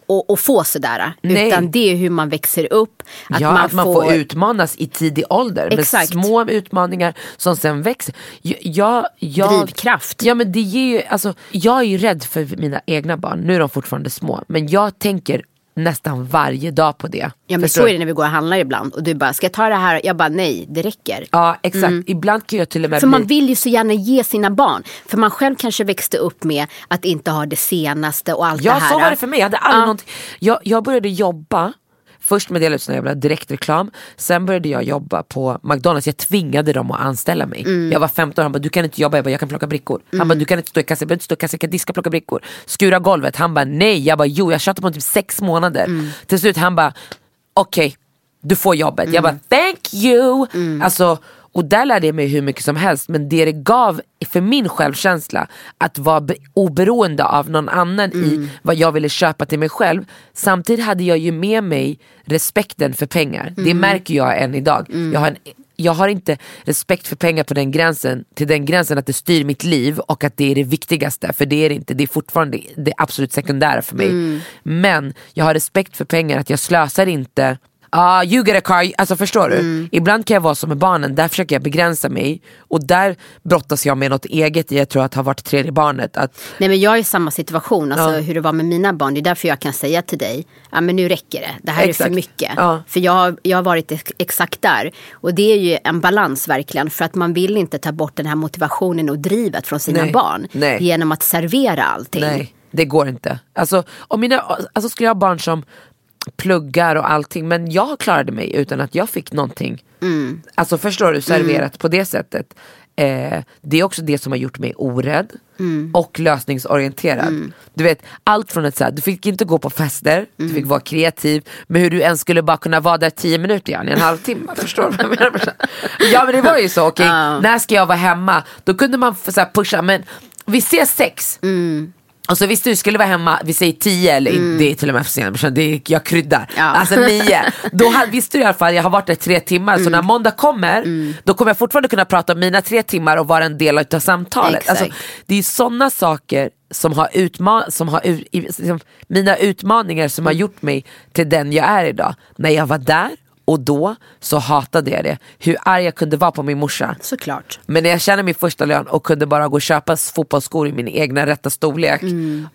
att, att få sådär. Nej. Utan det är hur man växer upp. Att ja, man att man får... utmanas i tidig ålder Exakt. med små utmaningar som sen växer. Jag, jag, jag, Drivkraft. Ja, men det ger ju, alltså, jag är ju rädd för mina egna barn, nu är de fortfarande små, men jag tänker nästan varje dag på det. Ja men Förstår så är det när vi går och handlar ibland. Och du bara, ska jag ta det här? Jag bara, nej det räcker. Ja exakt, ibland kan jag till och med För man bli... vill ju så gärna ge sina barn. För man själv kanske växte upp med att inte ha det senaste och allt Ja det här. så var det för mig, jag hade aldrig Ja. någonting. Jag, jag började jobba Först med dela ut såna jävla direktreklam, sen började jag jobba på McDonalds, jag tvingade dem att anställa mig. Mm. Jag var 15 han bara du kan inte jobba, jag bara jag kan plocka brickor. Han bara du kan inte stå i kassan, jag behöver inte stå i kassan, jag kan diska plocka brickor. Skura golvet, han bara nej, jag bara jo jag tjatade på honom typ sex månader. Mm. Till slut han bara okej du får jobbet. Jag bara thank you. Alltså, och där lärde jag mig hur mycket som helst men det det gav för min självkänsla att vara be- oberoende av någon annan i vad jag ville köpa till mig själv. Samtidigt hade jag ju med mig respekten för pengar. Det märker jag än idag. Jag, har en, jag har inte respekt för pengar på den gränsen, till den gränsen att det styr mitt liv och att det är det viktigaste. För det är det inte, det är fortfarande det absolut sekundära för mig. Men jag har respekt för pengar, att jag slösar inte Ah, you get a car, alltså förstår du? Ibland kan jag vara som med barnen, där försöker jag begränsa mig och där brottas jag med något eget i, jag tror att ha varit tredje barnet. Att, Nej men jag är i samma situation, alltså Ja. hur det var med mina barn. Det är därför jag kan säga till dig, ja men nu räcker det. Det här är Exakt. för mycket. Ja. För jag, jag har varit ex- exakt där. Och det är ju en balans verkligen. För att man vill inte ta bort den här motivationen och drivet från sina Nej. barn. Nej. Genom att servera allting. nej, det går inte. Alltså, om mina, alltså skulle jag ha barn som pluggar och allting men jag klarade mig utan att jag fick någonting. Alltså förstår du, serverat på det sättet. Eh, det är också det som har gjort mig orädd och lösningsorienterad. Du vet, allt från att så här, du fick inte gå på fester, du fick vara kreativ, men hur du ens skulle bara kunna vara där tio minuter igen, en halvtimme. Förstår du vad jag menar? Ja men det var ju så, okej, när ska jag vara hemma? Då kunde man så här, pusha, men vi ses sex. Och så visst du skulle vara hemma, vi säger tio eller det är till och med för sent, brorsan, det är, jag kryddar. Ja. Alltså nio. Då hade, visste du i alla fall, jag har varit där tre timmar så när måndag kommer då kommer jag fortfarande kunna prata om mina tre timmar och vara en del av samtalet. Alltså, det är sådana saker som har, utma- som har liksom, mina utmaningar som har gjort mig till den jag är idag. När jag var där och då så hatade jag det. Hur arg jag kunde vara på min morsa. Såklart. Men när jag tjänade min första lön och kunde bara gå och köpa fotbollsskor i min egna rätta storlek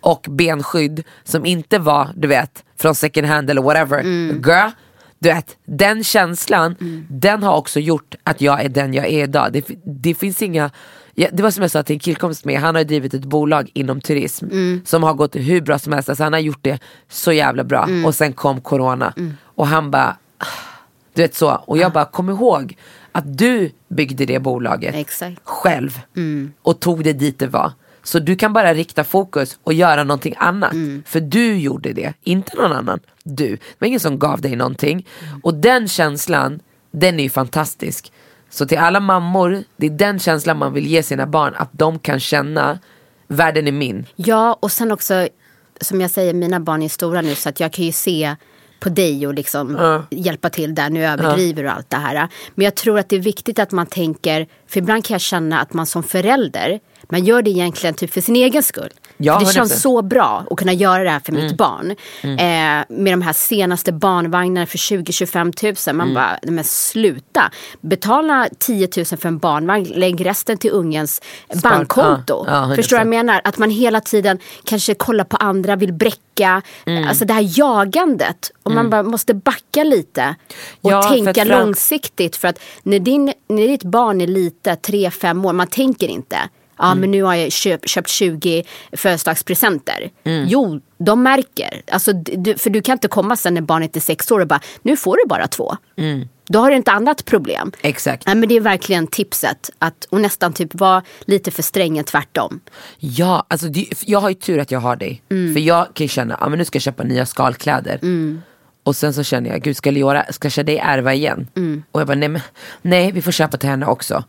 och benskydd som inte var du vet från second hand eller whatever. Girl, du vet, den känslan den har också gjort att jag är den jag är idag. Det, det finns inga Ja, det var som jag sa till en killkompis med, han har drivit ett bolag inom turism som har gått hur bra som helst. Alltså, han har gjort det så jävla bra och sen kom corona och han bara du vet så, och jag bara kom ihåg att du byggde det bolaget Exakt. själv och tog det dit det var. Så du kan bara rikta fokus och göra någonting annat. För du gjorde det, inte någon annan. Du. Det var ingen som gav dig någonting. Och den känslan, den är ju fantastisk. Så till alla mammor, det är den känslan man vill ge sina barn. Att de kan känna, världen är min. Ja, och sen också, som jag säger, mina barn är stora nu så att jag kan ju se på dig och liksom hjälpa till där. Nu överdriver och allt det här. Men jag tror att det är viktigt att man tänker, för ibland kan jag känna att man som förälder, man gör det egentligen typ för sin egen skull. Ja, det 100%. känns så bra att kunna göra det här för Mm. mitt barn. Eh, med de här senaste barnvagnarna för 20-25 tusen. Mm. Man bara, men sluta. Betala 10 000 för en barnvagn, lägg resten till ungens bankkonto. Ja, ja, Förstår du vad 100%. jag menar? Att man hela tiden kanske kollar på andra, vill bräcka. Mm. Alltså det här jagandet. Och man bara måste backa lite. Och Ja, tänka långsiktigt. För att när, din, när ditt barn är lite, 3-5 år, man tänker inte. Ja Mm. men nu har jag köpt, köpt 20 födelsedagspresenter. Mm. Jo, de märker. Alltså, du, för du kan inte komma sen när barnet är sex år och bara, nu får du bara två. Mm. Då har du ett annat problem. Exakt. Nej, men det är verkligen tipset. Att, och nästan typ vara lite för sträng än tvärtom. Ja, alltså det, jag har ju tur att jag har dig. Mm. För jag kan ju känna, ja men nu ska jag köpa nya skalkläder. Och sen så känner jag, gud ska Leora, ska Shadej ärva igen? Mm. Och jag bara, nej men, nej vi får köpa till henne också.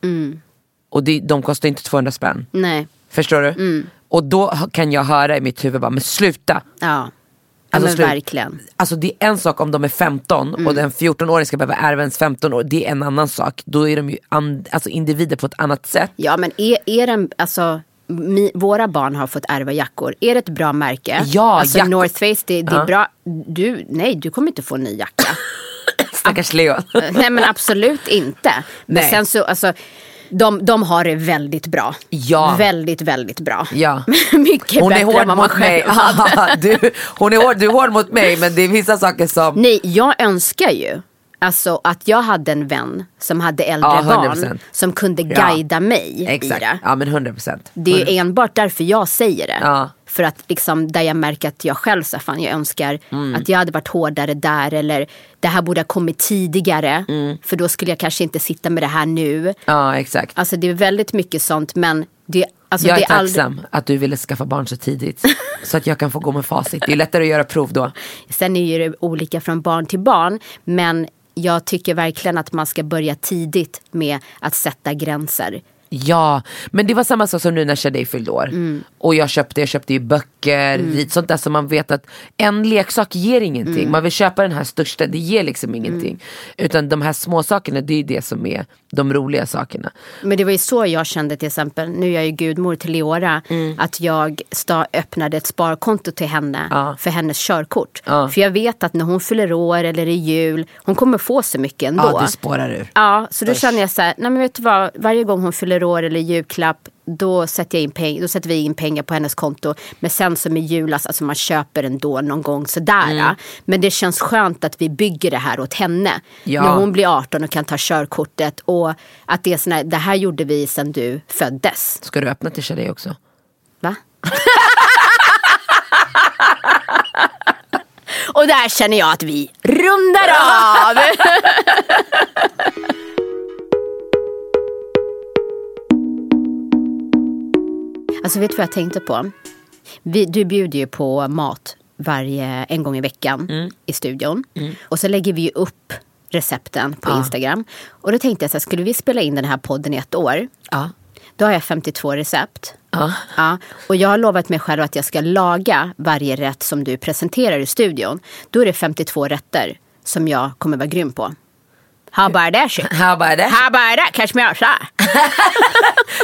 Och det, de kostar inte 200 spänn. Nej, Förstår du? Mm. Och då kan jag höra i mitt huvud bara, men sluta. ja. Alltså, men slut. verkligen. Alltså det är en sak om de är 15 Mm. och den 14-åringen ska behöva ärva ens 15 år. Det är en annan sak. Då är de ju alltså individer på ett annat sätt. Ja men är, är den, alltså mi, våra barn har fått ärva jackor. Är det ett bra märke? Ja, alltså jackor. North Face, det, det är bra. Du, nej du kommer inte få en ny jacka. Stackars Leo. nej men absolut inte. Men Nej. sen så, alltså, De, de har det väldigt bra. Ja. Väldigt, väldigt bra. Ja. Mycket Hon är bättre hård än vad man mot mig. själv hade. du, hon är hård, du är hård mot mig men det är vissa saker som... Nej, jag önskar ju alltså, att jag hade en vän som hade äldre Ja, 100%. barn som kunde Ja. guida mig Exakt, i det. ja men 100 procent. Det är enbart därför jag säger det. Ja. För att liksom där jag märker att jag själv så fan jag önskar Mm. att jag hade varit hårdare där eller det här borde ha kommit tidigare. Mm. För då skulle jag kanske inte sitta med det här nu. Ja exakt. Alltså det är väldigt mycket sånt men det, alltså, jag är det är aldrig... tacksam att du ville skaffa barn så tidigt. så att jag kan få gå med facit. Det är lättare att göra prov då. Sen är det olika från barn till barn. Men jag tycker verkligen att man ska börja tidigt med att sätta gränser. Ja, men det var samma sak som nu när Shadej fyllde år. Mm. Och jag köpte, jag köpte ju böcker, rit, sånt där som man vet att en leksak ger ingenting. Mm. Man vill köpa den här största, det ger liksom ingenting. Utan de här små sakerna det är ju det som är de roliga sakerna. Men det var ju så jag kände till exempel, nu är jag ju gudmor till Leora, Mm. att jag sta- öppnade ett sparkonto till henne Ja. för hennes körkort. Ja. För jag vet att när hon fyller år eller i jul, hon kommer få så mycket ändå. Ja, du spårar ur. Ja, så då känner jag så här, nej men vet du vad, varje gång hon fyller år eller julklapp, då sätter, jag in peng- då sätter vi in pengar på hennes konto. Men sen som i julas, alltså man köper ändå någon gång sådär. Mm. Men det känns skönt att vi bygger det här åt henne. Ja. När hon blir 18 och kan ta körkortet. Och att det är sån här, det här gjorde vi sedan du föddes. Ska du öppna till Shadej också? Va? och där känner jag att vi rundar av. Alltså vet du vad jag tänkte på? Vi, du bjuder ju på mat varje, en gång i veckan i studion. Och så lägger vi ju upp recepten på Instagram. Och då tänkte jag så här, skulle vi spela in den här podden i ett år? Ja. Då har jag 52 recept. Ja. Ja, och jag har lovat mig själv att jag ska laga varje rätt som du presenterar i studion. Då är det 52 rätter som jag kommer vara grym på. How about that shit? How about that? How about that? Catch me outside.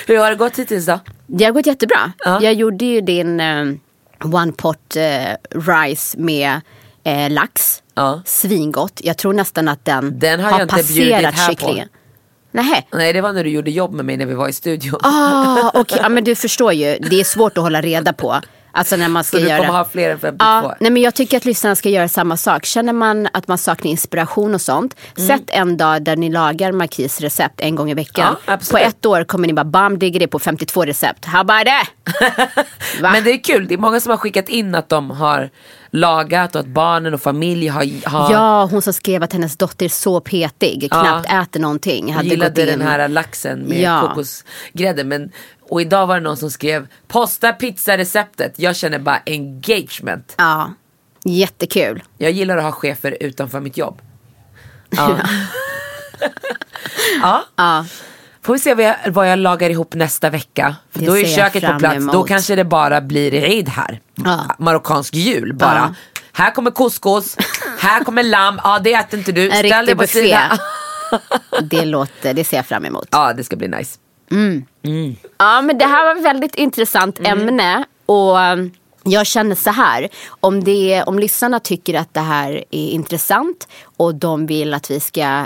Hur har det gått hittills då? Det har gått jättebra. Ja. Jag gjorde ju din eh, one pot eh, rice med eh, lax. Ja. Svingott. Jag tror nästan att den, Den har bjudit passerat kycklingen. Nej. Nej det var när du gjorde jobb med mig när vi var i studion. Ah, okej. ja, men du förstår ju, det är svårt att hålla reda på. Alltså när man ska Så du göra... kommer ha fler än 52? Ja, nej men jag tycker att lyssnarna ska göra samma sak. Känner man att man saknar inspiration och sånt. Mm. Sätt en dag där ni lagar Markis recept en gång i veckan. Ja, på ett år kommer ni bara bam, digger det på 52 recept. How about that? Men det är kul, det är många som har skickat in att de har lagat och att barnen och familj har, har Ja, hon som skrev att hennes dotter är så petig, knappt äter någonting. Hade gillade den här laxen med Ja. kokosgrädde. Men, och idag var det någon som skrev posta pizzareceptet. Jag känner bara engagement. Ja, jättekul. Jag gillar att ha chefer utanför mitt jobb. Ja. ja. Ja. Får vi se vad jag, vad jag lagar ihop nästa vecka. För Det då är köket på plats. Då emot. kanske det bara blir Eid här. Ja. Marockansk jul bara. Ja. Här kommer couscous, här kommer lamm. Ja det äter inte du. En Ställ dig på sidan. Det, låter, det ser jag fram emot. Ja det ska bli nice. Ja, men det här var ett väldigt intressant Mm. ämne. Och um, jag känner så här. Om, det, om lyssnarna tycker att det här är intressant och de vill att vi ska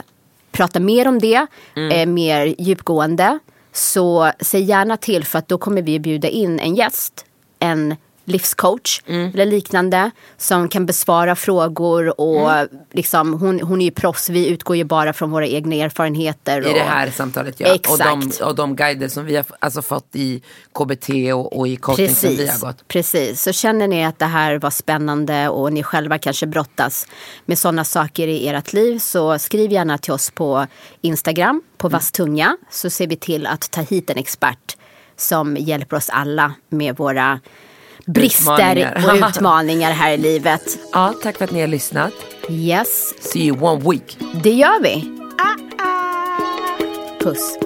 prata mer om det, Mm. eh, mer djupgående. Så säg gärna till för att då kommer vi bjuda in en gäst. En livscoach Mm. eller liknande som kan besvara frågor och Mm. liksom, hon, hon är ju proffs, vi utgår ju bara från våra egna erfarenheter. I och, det här samtalet ja. Och de, Exakt. och de guider som vi har alltså, fått i KBT och, och i coaching som vi har Precis, gått. precis. Så känner ni att det här var spännande och ni själva kanske brottas med sådana saker i ert liv så skriv gärna till oss på Instagram på Mm. vass tunga så ser vi till att ta hit en expert som hjälper oss alla med våra brister Utmaningar. och utmaningar här i livet. Ja, tack för att ni har lyssnat. Yes, See you one week. det gör vi. Puss.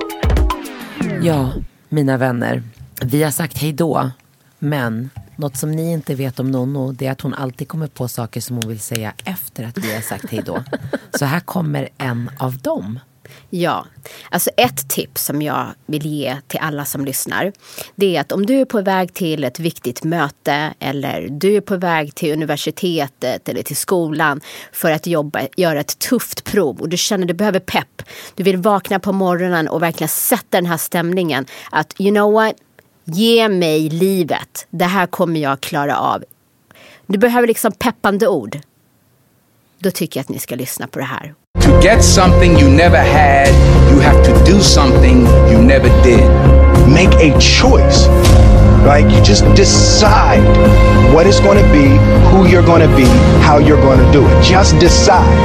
Ja, mina vänner. Vi har sagt hej då. Men något som ni inte vet om Nonno det är att hon alltid kommer på saker som hon vill säga efter att vi har sagt hej då. Så här kommer en av dem. Ja, alltså ett tips som jag vill ge till alla som lyssnar. Det är att om du är på väg till ett viktigt möte eller du är på väg till universitetet eller till skolan för att jobba, göra ett tufft prov och du känner att du behöver pepp. Du vill vakna på morgonen och verkligen sätta den här stämningen. Att you know what? Ge mig livet. Det här kommer jag klara av. Du behöver liksom peppande ord. Då tycker jag att ni ska lyssna på det här. To get something you never had, you have to do something you never did. Make a choice. Like you just decide what it's going to be, who you're going to be, how you're going to do it. Just decide.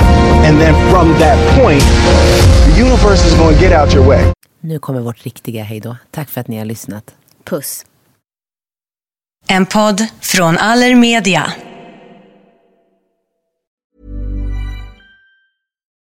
And then from that point, the universe is going to get out your way. Nu kommer vårt riktiga hejdå. Tack för att ni har lyssnat. Puss. En podd från Allermedia.